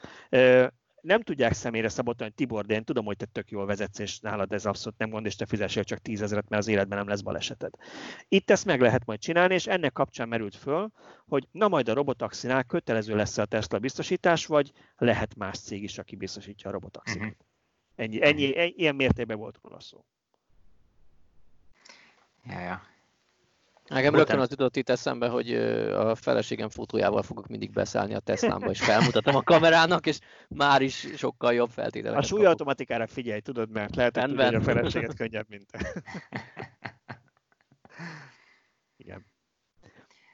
nem tudják személyre szabotani, hogy Tibor, de én tudom, hogy te tök jól vezetsz, és nálad ez abszolút nem gond, és te fizessél csak tízezeret, mert az életben nem lesz baleseted. Itt ezt meg lehet majd csinálni, és ennek kapcsán merült föl, hogy na majd a robotaxinál kötelező lesz a Tesla biztosítás, vagy lehet más cég is, aki biztosítja a robotaxit. Uh-huh. Ennyi, ennyi, ennyi, ilyen mértékben volt róla szó.
Ja, ja.
Nekem rögtön az jutott itt eszembe, hogy a feleségem fotójával fogok mindig beszállni a Teslámba, és felmutatom a kamerának, és már is sokkal jobb feltételeket
A súlyautomatikára figyelj, tudod, mert lehet, hogy tudod, a feleséget könnyebb, mint Igen.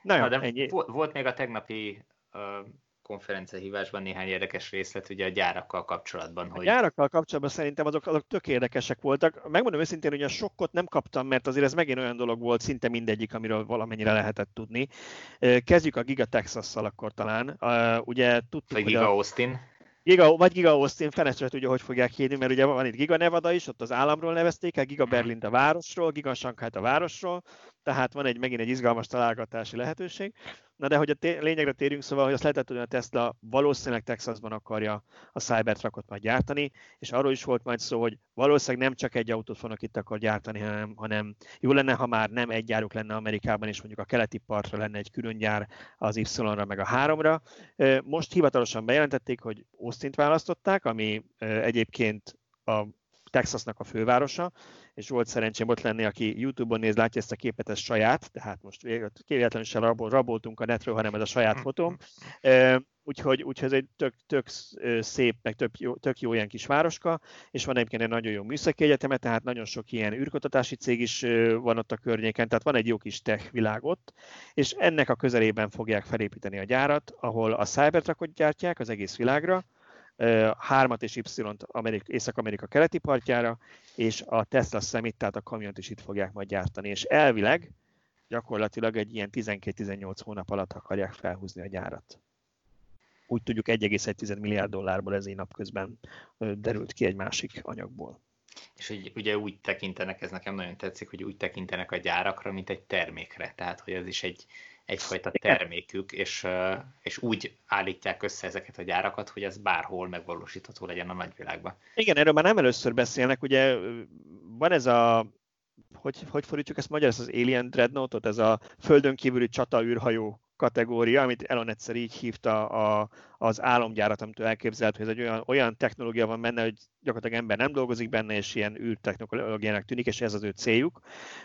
Na, jó, Na de ennyi. Volt még a tegnapi uh, konferencia hívásban néhány érdekes részlet ugye a gyárakkal kapcsolatban.
Hogy... A gyárakkal kapcsolatban szerintem azok, azok tök érdekesek voltak. Megmondom őszintén, hogy a sokkot nem kaptam, mert azért ez megint olyan dolog volt, szinte mindegyik, amiről valamennyire lehetett tudni. Kezdjük a Giga Texas-szal akkor talán. Ugye tudtuk,
Vagy Giga a... Austin.
Giga, vagy Giga Austin, fenesre tudja, hogy fogják hívni, mert ugye van itt Giga Nevada is, ott az államról nevezték el, Giga Berlin a városról, Giga Shanghai a városról, tehát van egy megint egy izgalmas találgatási lehetőség. Na de hogy a lényegre térjünk, szóval, hogy azt lehetett, hogy a Tesla valószínűleg Texasban akarja a Cybertruckot majd gyártani, és arról is volt majd szó, hogy valószínűleg nem csak egy autót fognak itt akar gyártani, hanem, hanem jó lenne, ha már nem egy gyáruk lenne Amerikában, és mondjuk a keleti partra lenne egy külön gyár az Y-ra meg a 3-ra. Most hivatalosan bejelentették, hogy Austin-t választották, ami egyébként a Texasnak a fővárosa, és volt szerencsém ott lenni, aki YouTube-on néz, látja ezt a képet, ez saját, tehát most véletlenül sem rabol, raboltunk a netről, hanem ez a saját fotóm. Úgyhogy, úgyhogy ez egy tök, tök szép, meg tök jó, tök jó ilyen kis városka, és van egyébként egy nagyon jó műszaki egyeteme, tehát nagyon sok ilyen űrkutatási cég is van ott a környéken, tehát van egy jó kis tech világ ott, és ennek a közelében fogják felépíteni a gyárat, ahol a Cybertruckot gyártják az egész világra, hármat és Y-t Amerik, Észak-Amerika keleti partjára, és a Tesla Summit, tehát a kamiont is itt fogják majd gyártani. És elvileg gyakorlatilag egy ilyen 12-18 hónap alatt akarják felhúzni a gyárat. Úgy tudjuk 1,1 milliárd dollárból ez napközben derült ki egy másik anyagból.
És hogy ugye úgy tekintenek, ez nekem nagyon tetszik, hogy úgy tekintenek a gyárakra, mint egy termékre. Tehát, hogy ez is egy, egyfajta termékük, és, és úgy állítják össze ezeket a gyárakat, hogy ez bárhol megvalósítható legyen a nagyvilágban.
Igen, erről már nem először beszélnek, ugye van ez a hogy, hogy fordítjuk ezt magyar, ez az Alien Dreadnought-ot, ez a földön kívüli csata űrhajó kategória, amit Elon egyszer így hívta a, az álomgyárat, amit elképzelt, hogy ez egy olyan, olyan technológia van benne, hogy gyakorlatilag ember nem dolgozik benne, és ilyen űrtechnológiának tűnik, és ez az ő céljuk.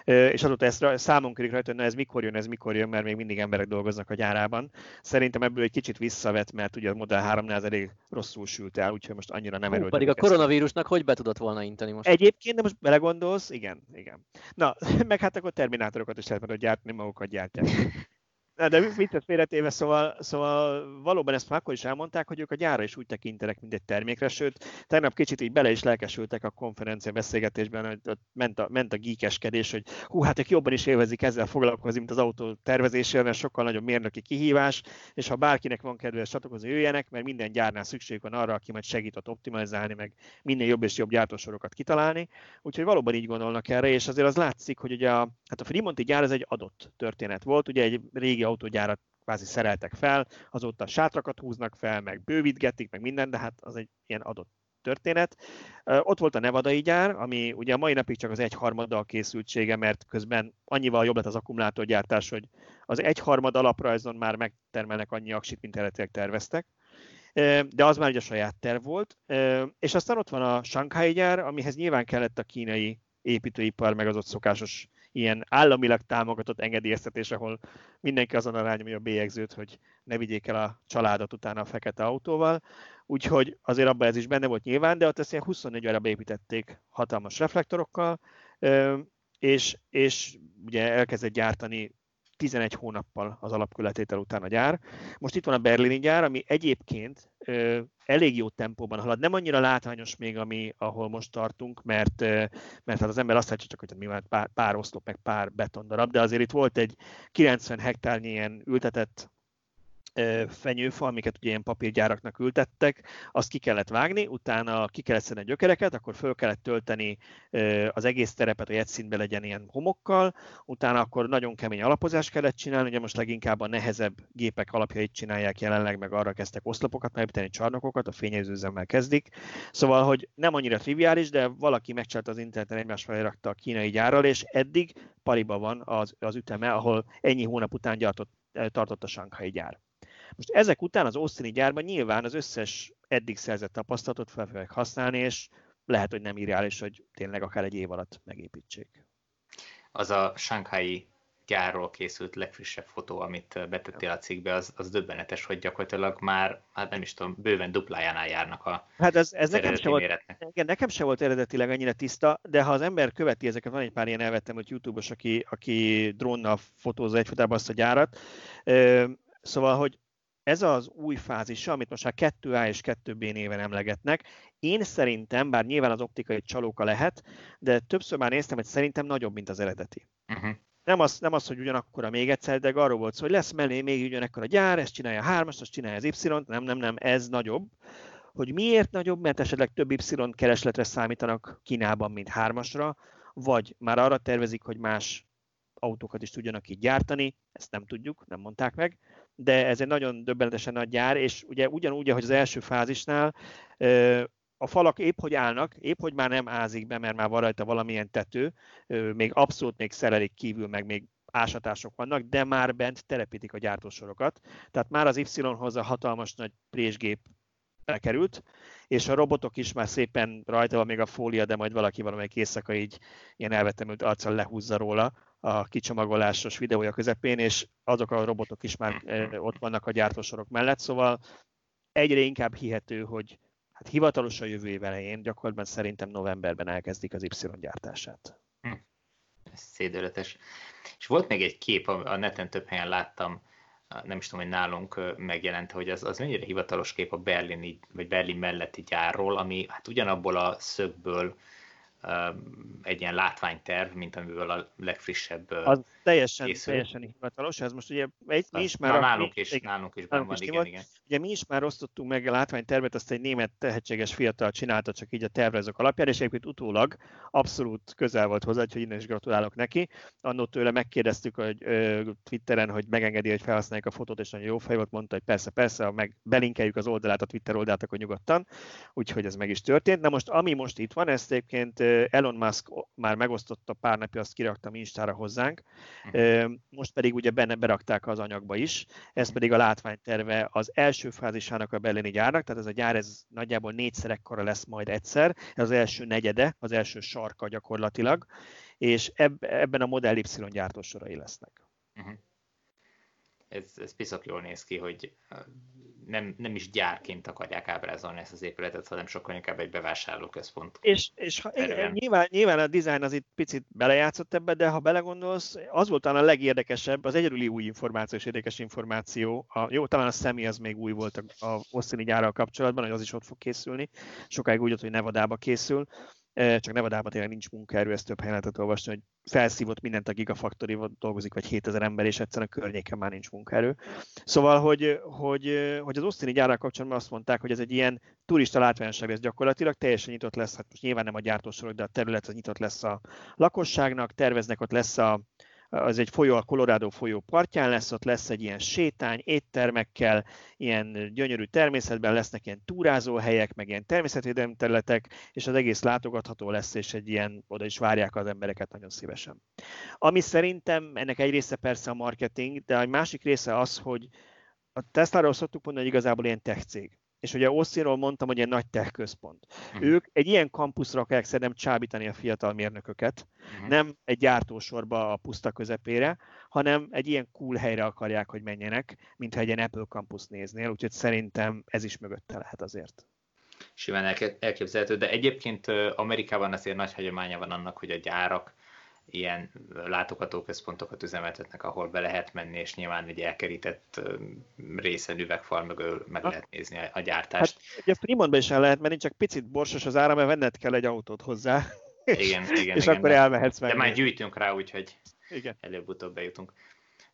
És azóta ezt számon körik rajta, hogy na ez mikor jön, ez mikor jön, mert még mindig emberek dolgoznak a gyárában. Szerintem ebből egy kicsit visszavet, mert ugye a Model 3 ez elég rosszul sült el, úgyhogy most annyira nem erőltetik.
Pedig a koronavírusnak hogy be tudott volna inteni most?
Egyébként, de most belegondolsz, igen, igen. Na, meg hát akkor terminátorokat is lehet majd gyártani, magukat gyártják. Na, de viccet félretéve, szóval, szóval valóban ezt már akkor is elmondták, hogy ők a gyára is úgy tekintenek, mint egy termékre, sőt, tegnap kicsit így bele is lelkesültek a konferencia beszélgetésben, hogy ott ment a, ment a gíkeskedés, hogy hú, hát ők jobban is élvezik ezzel foglalkozni, mint az autó tervezésével, mert sokkal nagyobb mérnöki kihívás, és ha bárkinek van kedve csatlakozni, jöjjenek, mert minden gyárnál szükség van arra, aki majd segít ott optimalizálni, meg minél jobb és jobb gyártósorokat kitalálni. Úgyhogy valóban így gondolnak erre, és azért az látszik, hogy ugye a, hát a Fremonti gyár ez egy adott történet volt, ugye egy régi autógyárat kvázi szereltek fel, azóta sátrakat húznak fel, meg bővítgetik, meg minden, de hát az egy ilyen adott történet. Ott volt a nevadai gyár, ami ugye a mai napig csak az egyharmaddal készültsége, mert közben annyival jobb lett az akkumulátorgyártás, hogy az egyharmad alaprajzon már megtermelnek annyi aksit, mint eredetileg terveztek de az már ugye a saját terv volt. És aztán ott van a Shanghai gyár, amihez nyilván kellett a kínai építőipar, meg az ott szokásos ilyen államilag támogatott engedélyeztetés, ahol mindenki azon a rányomja a bélyegzőt, hogy ne vigyék el a családot utána a fekete autóval. Úgyhogy azért abban ez is benne volt nyilván, de ott ezt ilyen 24 óra beépítették hatalmas reflektorokkal, és, és ugye elkezdett gyártani 11 hónappal az alapkületétel után a gyár. Most itt van a berlini gyár, ami egyébként ö, elég jó tempóban halad. Nem annyira látványos még, ami, ahol most tartunk, mert, ö, mert hát az ember azt látja csak, hogy mi van pár, pár oszlop, meg pár betondarab, de azért itt volt egy 90 hektárnyi ilyen ültetett fenyőfa, amiket ugye ilyen papírgyáraknak ültettek, azt ki kellett vágni, utána ki kellett szedni a gyökereket, akkor föl kellett tölteni az egész terepet, hogy egy szintbe legyen ilyen homokkal, utána akkor nagyon kemény alapozást kellett csinálni, ugye most leginkább a nehezebb gépek alapjait csinálják jelenleg, meg arra kezdtek oszlopokat megépíteni, csarnokokat, a fényezőzemmel kezdik. Szóval, hogy nem annyira triviális, de valaki megcsinálta az interneten egymás felé rakta a kínai gyárral, és eddig pariba van az, az üteme, ahol ennyi hónap után gyartott, tartott a Shanghai gyár. Most ezek után az Austini gyárban nyilván az összes eddig szerzett tapasztalatot fel fogják használni, és lehet, hogy nem irreális, hogy tényleg akár egy év alatt megépítsék.
Az a Shanghai gyárról készült legfrissebb fotó, amit betettél a cikkbe, az, az döbbenetes, hogy gyakorlatilag már, hát nem is tudom, bőven duplájánál járnak a
Hát ez, ez nekem, se volt, igen, nekem se volt eredetileg annyira tiszta, de ha az ember követi ezeket, van egy pár ilyen elvettem, hogy YouTube-os, aki, aki drónnal fotózza egyfolytában azt a gyárat, Szóval, hogy ez az új fázis, amit most már 2A és 2B néven emlegetnek. Én szerintem, bár nyilván az optikai csalóka lehet, de többször már néztem, hogy szerintem nagyobb, mint az eredeti. Uh-huh. Nem az, nem az, hogy ugyanakkor a még egyszer, de arról volt szó, hogy lesz mellé még ugyanekkor a gyár, ezt csinálja a hármas, azt csinálja az Y-t, nem, nem, nem, ez nagyobb. Hogy miért nagyobb, mert esetleg több Y keresletre számítanak Kínában, mint hármasra, vagy már arra tervezik, hogy más autókat is tudjanak így gyártani, ezt nem tudjuk, nem mondták meg, de ez egy nagyon döbbenetesen nagy gyár, és ugye ugyanúgy, ahogy az első fázisnál, a falak épp hogy állnak, épp hogy már nem ázik be, mert már van rajta valamilyen tető, még abszolút még szerelik kívül, meg még ásatások vannak, de már bent telepítik a gyártósorokat. Tehát már az Y-hoz a hatalmas nagy présgép elkerült, és a robotok is már szépen rajta van még a fólia, de majd valaki valamelyik éjszaka így ilyen elvetemült arccal lehúzza róla, a kicsomagolásos videója közepén, és azok a robotok is már eh, ott vannak a gyártósorok mellett, szóval egyre inkább hihető, hogy hát hivatalos a jövő év elején, gyakorlatban szerintem novemberben elkezdik az Y gyártását. Hm.
Ez szédületes. És volt még egy kép, a neten több helyen láttam, nem is tudom, hogy nálunk megjelent, hogy az, az mennyire hivatalos kép a berlini, vagy Berlin melletti gyárról, ami hát ugyanabból a szögből egy ilyen látványterv, mint amiből a legfrissebb
Az teljesen, készül. teljesen hivatalos. Ez most ugye egy, mi is már... Na,
nálunk, is, igen, nálunk is nálunk van, igen, igen.
Ugye mi is már osztottunk meg a látványtervet, azt egy német tehetséges fiatal csinálta csak így a tervezők alapján, és egyébként utólag abszolút közel volt hozzá, hogy innen is gratulálok neki. Annó tőle megkérdeztük hogy ö, Twitteren, hogy megengedi, hogy felhasználjuk a fotót, és nagyon jó fej volt, mondta, hogy persze, persze, meg belinkeljük az oldalát, a Twitter oldalát, akkor nyugodtan. Úgyhogy ez meg is történt. Na most, ami most itt van, ezt egyébként Elon Musk már megosztotta pár napja, azt kiraktam Instára hozzánk, mhm. most pedig ugye benne berakták az anyagba is, ez pedig a látványterve az első fázisának a berlini gyárnak, tehát ez a gyár ez nagyjából négyszer ekkora lesz majd egyszer, ez az első negyede, az első sarka gyakorlatilag, és ebben a Model Y gyártósorai lesznek. Uh-huh
ez, ez piszok jól néz ki, hogy nem, nem is gyárként akarják ábrázolni ezt az épületet, hanem sokkal inkább egy bevásárlóközpont.
És, és ha, nyilván, nyilván a design az itt picit belejátszott ebbe, de ha belegondolsz, az volt talán a legérdekesebb, az egyedüli új információ és érdekes információ. A, jó, talán a személy az még új volt a, a Osztini gyárral kapcsolatban, hogy az is ott fog készülni. Sokáig úgy volt, hogy Nevadába készül csak Nevadában tényleg nincs munkaerő, ezt több helyen lehetett olvasni, hogy felszívott mindent a Gigafactory, dolgozik vagy 7000 ember, és egyszerűen a környéken már nincs munkaerő. Szóval, hogy, hogy, hogy az osztini gyárral kapcsolatban azt mondták, hogy ez egy ilyen turista látványosság lesz gyakorlatilag, teljesen nyitott lesz, hát most nyilván nem a gyártósorok, de a terület az nyitott lesz a lakosságnak, terveznek ott lesz a, az egy folyó, a Colorado folyó partján lesz, ott lesz egy ilyen sétány, éttermekkel, ilyen gyönyörű természetben lesznek ilyen túrázóhelyek, meg ilyen természetvédelmi területek, és az egész látogatható lesz, és egy ilyen, oda is várják az embereket nagyon szívesen. Ami szerintem, ennek egy része persze a marketing, de a másik része az, hogy a Tesla-ról szoktuk mondani, hogy igazából ilyen tech cég és ugye Austinról mondtam, hogy egy nagy tech központ. Uh-huh. Ők egy ilyen kampuszra akarják szerintem csábítani a fiatal mérnököket, uh-huh. nem egy gyártósorba a puszta közepére, hanem egy ilyen cool helyre akarják, hogy menjenek, mintha egy ilyen Apple campus néznél, úgyhogy szerintem ez is mögötte lehet azért.
Simán elképzelhető, de egyébként Amerikában azért nagy hagyománya van annak, hogy a gyárak ilyen látogatóközpontokat üzemeltetnek, ahol be lehet menni, és nyilván egy elkerített részen üvegfal mögül meg lehet nézni a gyártást.
Hát, ugye Fremontban is el lehet menni, csak picit borsos az ára, mert venned kell egy autót hozzá.
Igen, igen.
és
igen,
akkor elmehetsz meg.
De már gyűjtünk rá, úgyhogy
igen.
előbb-utóbb bejutunk.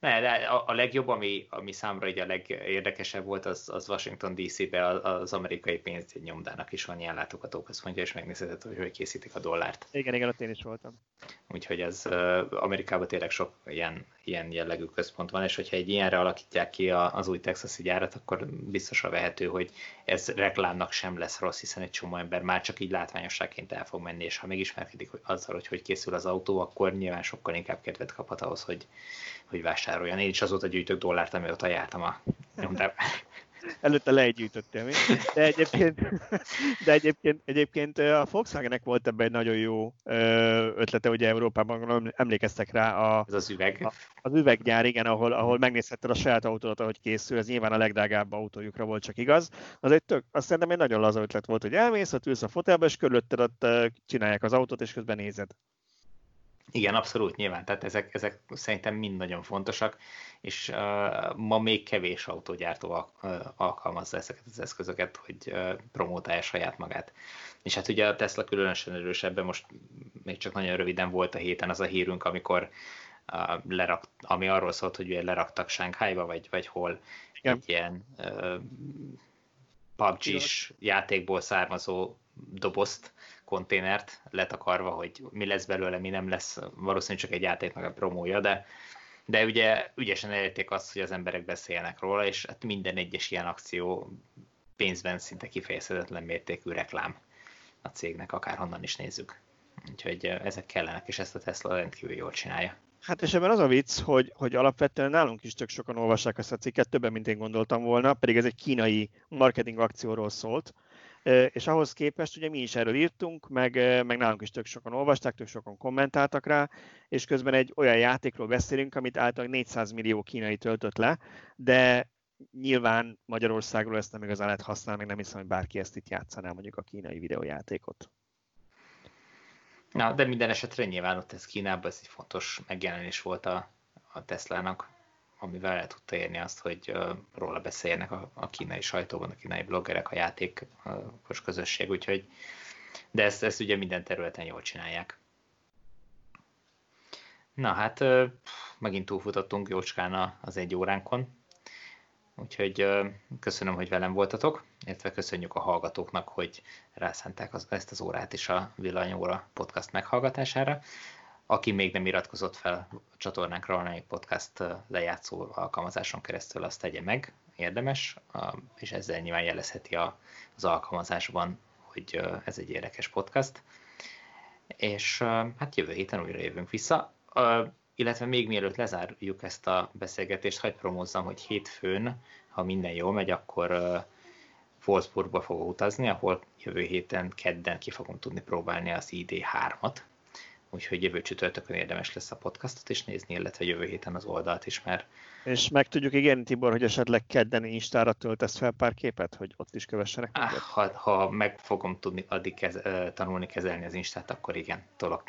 Ne, de a, a legjobb, ami, ami számra így a legérdekesebb volt, az, az Washington DC-be az amerikai nyomdának is van ilyen látogatóközpontja, és megnézheted, hogy hogy készítik a dollárt.
Igen, igen, ott én is voltam.
Úgyhogy uh, Amerikában tényleg sok ilyen, ilyen jellegű központ van, és hogyha egy ilyenre alakítják ki az új texasi gyárat, akkor biztosra vehető, hogy ez reklámnak sem lesz rossz, hiszen egy csomó ember már csak így látványosságként el fog menni, és ha megismerkedik hogy azzal, hogy hogy készül az autó, akkor nyilván sokkal inkább kedvet kaphat ahhoz, hogy, hogy vásároljon. Én is azóta gyűjtök dollárt, amióta jártam a nyomdában.
Előtte legyűjtöttél mi? De egyébként, de egyébként, egyébként a Volkswagennek volt ebben egy nagyon jó ötlete, ugye Európában emlékeztek rá a,
Ez az üveg. A,
az üveggyár, igen, ahol, ahol megnézhetted a saját autót, ahogy készül, ez nyilván a legdrágább autójukra volt csak igaz. Az egy tök, azt szerintem egy nagyon laza ötlet volt, hogy elmész, ott ülsz a fotelbe, és körülötted ott csinálják az autót, és közben nézed.
Igen, abszolút nyilván, tehát ezek, ezek szerintem mind nagyon fontosak, és uh, ma még kevés autógyártó uh, alkalmazza ezeket az eszközöket, hogy uh, promotálja saját magát. És hát ugye a Tesla különösen erős ebben, most még csak nagyon röviden volt a héten az a hírünk, amikor uh, lerak, ami arról szólt, hogy ugye leraktak Sánkhájba, vagy, vagy hol Igen. egy ilyen uh, PUBG-s játékból származó dobozt, konténert letakarva, hogy mi lesz belőle, mi nem lesz, valószínűleg csak egy játéknak a promója, de, de ugye ügyesen elérték azt, hogy az emberek beszélnek róla, és hát minden egyes ilyen akció pénzben szinte kifejezhetetlen mértékű reklám a cégnek, akárhonnan is nézzük. Úgyhogy ezek kellenek, és ezt a Tesla rendkívül jól csinálja.
Hát és ebben az a vicc, hogy, hogy alapvetően nálunk is tök sokan olvassák ezt a cikket, többen, mint én gondoltam volna, pedig ez egy kínai marketing akcióról szólt, és ahhoz képest ugye mi is erről írtunk, meg, meg nálunk is tök sokan olvasták, tök sokan kommentáltak rá, és közben egy olyan játékról beszélünk, amit általában 400 millió kínai töltött le, de nyilván Magyarországról ezt nem igazán lehet használni, nem hiszem, hogy bárki ezt itt játszaná mondjuk a kínai videójátékot.
Na, de minden esetre nyilván ott ez Kínában, ez egy fontos megjelenés volt a, a Teslának amivel el tudta érni azt, hogy róla beszéljenek a, a kínai sajtóban, a kínai bloggerek, a játékos közösség, úgyhogy de ezt, ezt ugye minden területen jól csinálják. Na hát megint túlfutottunk jócskán az egy óránkon, úgyhogy köszönöm, hogy velem voltatok, illetve köszönjük a hallgatóknak, hogy rászánták ezt az órát is a Villanyóra podcast meghallgatására. Aki még nem iratkozott fel a csatornánkra, valamelyik podcast lejátszó alkalmazáson keresztül, azt tegye meg, érdemes, és ezzel nyilván jelezheti az alkalmazásban, hogy ez egy érdekes podcast. És hát jövő héten újra jövünk vissza. Illetve még mielőtt lezárjuk ezt a beszélgetést, hagyd promózzam, hogy hétfőn, ha minden jól megy, akkor Wolfsburgba fogok utazni, ahol jövő héten kedden ki fogom tudni próbálni az ID3-at, úgyhogy jövő csütörtökön érdemes lesz a podcastot is nézni, illetve jövő héten az oldalt is, mert...
És meg tudjuk ígérni, Tibor, hogy esetleg kedden Instára töltesz fel pár képet, hogy ott is kövessenek
ah, ha, ha meg fogom tudni addig kez, tanulni kezelni az Instát, akkor igen, tolok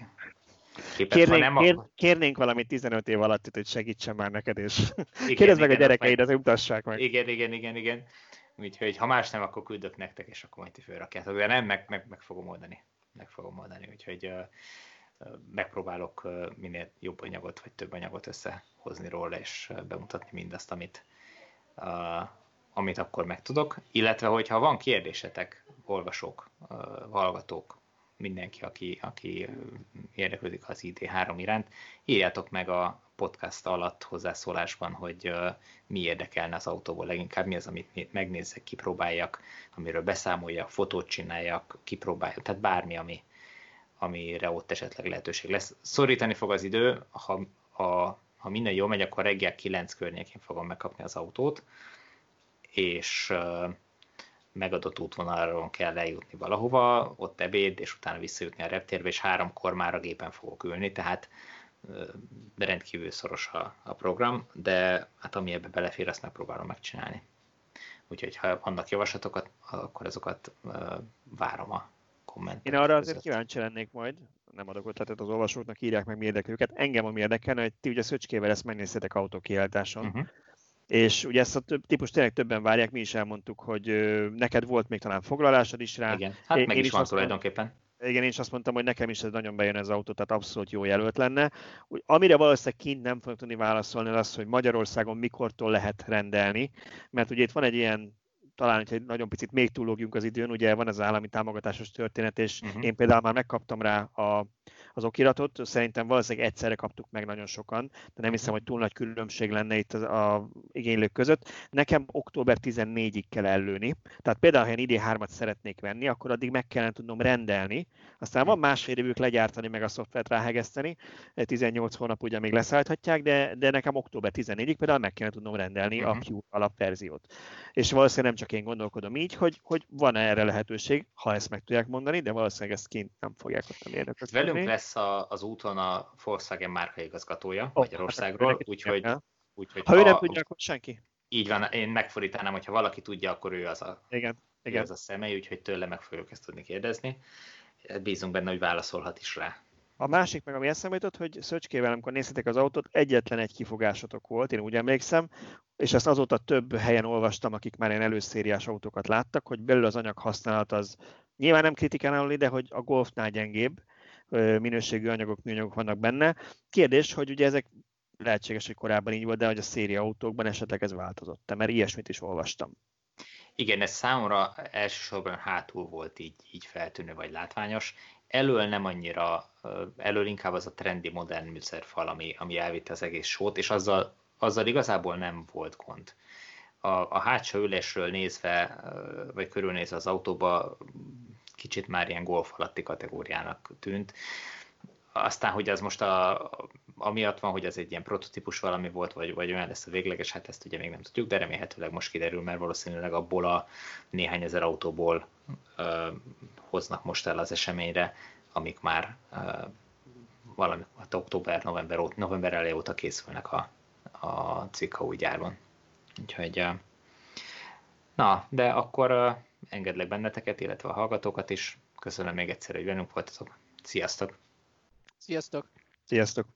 képet. Kérnénk, nem, kér, akkor... kérnénk valamit 15 év alatt, hogy segítsen már neked, és kérdezd meg a gyerekeid, azért utassák meg.
Igen, igen, igen, igen. Úgyhogy ha más nem, akkor küldök nektek, és akkor majd ti fölrakjátok. De nem, meg, meg, meg fogom oldani. Meg fogom oldani. Úgyhogy uh, megpróbálok minél jobb anyagot, vagy több anyagot összehozni róla, és bemutatni mindazt, amit, amit akkor megtudok. Illetve, hogyha van kérdésetek, olvasók, hallgatók, mindenki, aki, aki érdeklődik az ID3 iránt, írjátok meg a podcast alatt hozzászólásban, hogy mi érdekelne az autóból leginkább, mi az, amit megnézzek, kipróbáljak, amiről beszámoljak, fotót csináljak, kipróbáljak, tehát bármi, ami, amire ott esetleg lehetőség lesz. Szorítani fog az idő, ha, ha, ha minden jól megy, akkor reggel 9 környékén fogom megkapni az autót, és megadott útvonalon kell lejutni valahova, ott ebéd, és utána visszajutni a reptérbe, és háromkor már a gépen fogok ülni, tehát rendkívül szoros a, a program, de hát ami ebbe belefér, azt megpróbálom megcsinálni. Úgyhogy ha vannak javaslatokat, akkor azokat várom a kommentek.
Én arra azért kíváncsi lennék majd, nem adok ötletet az olvasóknak, írják meg mi érdekel őket. Engem ami érdekelne, hogy ti ugye Szöcskével ezt megnéztétek autókiáltáson. Uh-huh. És ugye ezt a több, típus tényleg többen várják, mi is elmondtuk, hogy neked volt még talán foglalásod is rá.
Igen, hát én, meg én is, is van tulajdonképpen.
Igen, én is azt mondtam, hogy nekem is ez nagyon bejön ez az autó, tehát abszolút jó jelölt lenne. Amire valószínűleg kint nem fogok tudni válaszolni, az, hogy Magyarországon mikortól lehet rendelni, mert ugye itt van egy ilyen talán, hogy egy nagyon picit még túlógjunk az időn, ugye van az állami támogatásos történet, és uh-huh. én például már megkaptam rá a, az okiratot, szerintem valószínűleg egyszerre kaptuk meg nagyon sokan, de nem hiszem, hogy túl nagy különbség lenne itt az a igénylők között. Nekem október 14-ig kell ellőni, tehát például, ha én idén hármat szeretnék venni, akkor addig meg kellene tudnom rendelni, aztán van másfél évük legyártani, meg a szoftvert ráhegeszteni, 18 hónap ugye még leszállíthatják, de, de nekem október 14-ig például meg kellene tudnom rendelni uh-huh. a mhm. Pure alapverziót. És valószínűleg nem csak én gondolkodom így, hogy, hogy van-e erre lehetőség, ha ezt meg tudják mondani, de valószínűleg ezt kint nem fogják ott a
mérnökök. Velünk lesz a, az úton a Volkswagen márkaigazgatója oh, Magyarországról, úgyhogy,
úgyhogy ha, ha ő nem tudja, akkor senki.
Így van, én megfordítanám, hogyha valaki tudja, akkor ő az a,
igen, igen.
az a személy, úgyhogy tőle meg fogjuk ezt tudni kérdezni. Bízunk benne, hogy válaszolhat is rá.
A másik meg, ami eszembe jutott, hogy Szöcskével, amikor néztétek az autót, egyetlen egy kifogásotok volt, én úgy emlékszem, és ezt azóta több helyen olvastam, akik már ilyen előszériás autókat láttak, hogy belül az anyag használat az nyilván nem kritikán de hogy a Golfnál gyengébb minőségű anyagok, műanyagok vannak benne. Kérdés, hogy ugye ezek lehetséges, hogy korábban így volt, de hogy a széria autókban esetleg ez változott mert ilyesmit is olvastam.
Igen, ez számomra elsősorban hátul volt így, így feltűnő vagy látványos. Elől nem annyira, elől inkább az a trendi modern műszerfal, ami, ami elvitte az egész sót, és azzal, azzal igazából nem volt gond. A, a hátsó ülésről nézve, vagy körülnézve az autóba kicsit már ilyen golf alatti kategóriának tűnt. Aztán, hogy az most a, amiatt van, hogy ez egy ilyen prototípus valami volt, vagy, vagy olyan lesz a végleges, hát ezt ugye még nem tudjuk, de remélhetőleg most kiderül, mert valószínűleg abból a néhány ezer autóból ö, hoznak most el az eseményre, amik már ö, valami hát október, november, november elejé óta készülnek a, a cikka új gyárban. Úgyhogy, na, de akkor engedlek benneteket, illetve a hallgatókat is. Köszönöm még egyszer, hogy velünk voltatok. Sziasztok!
Sziasztok!
Sziasztok!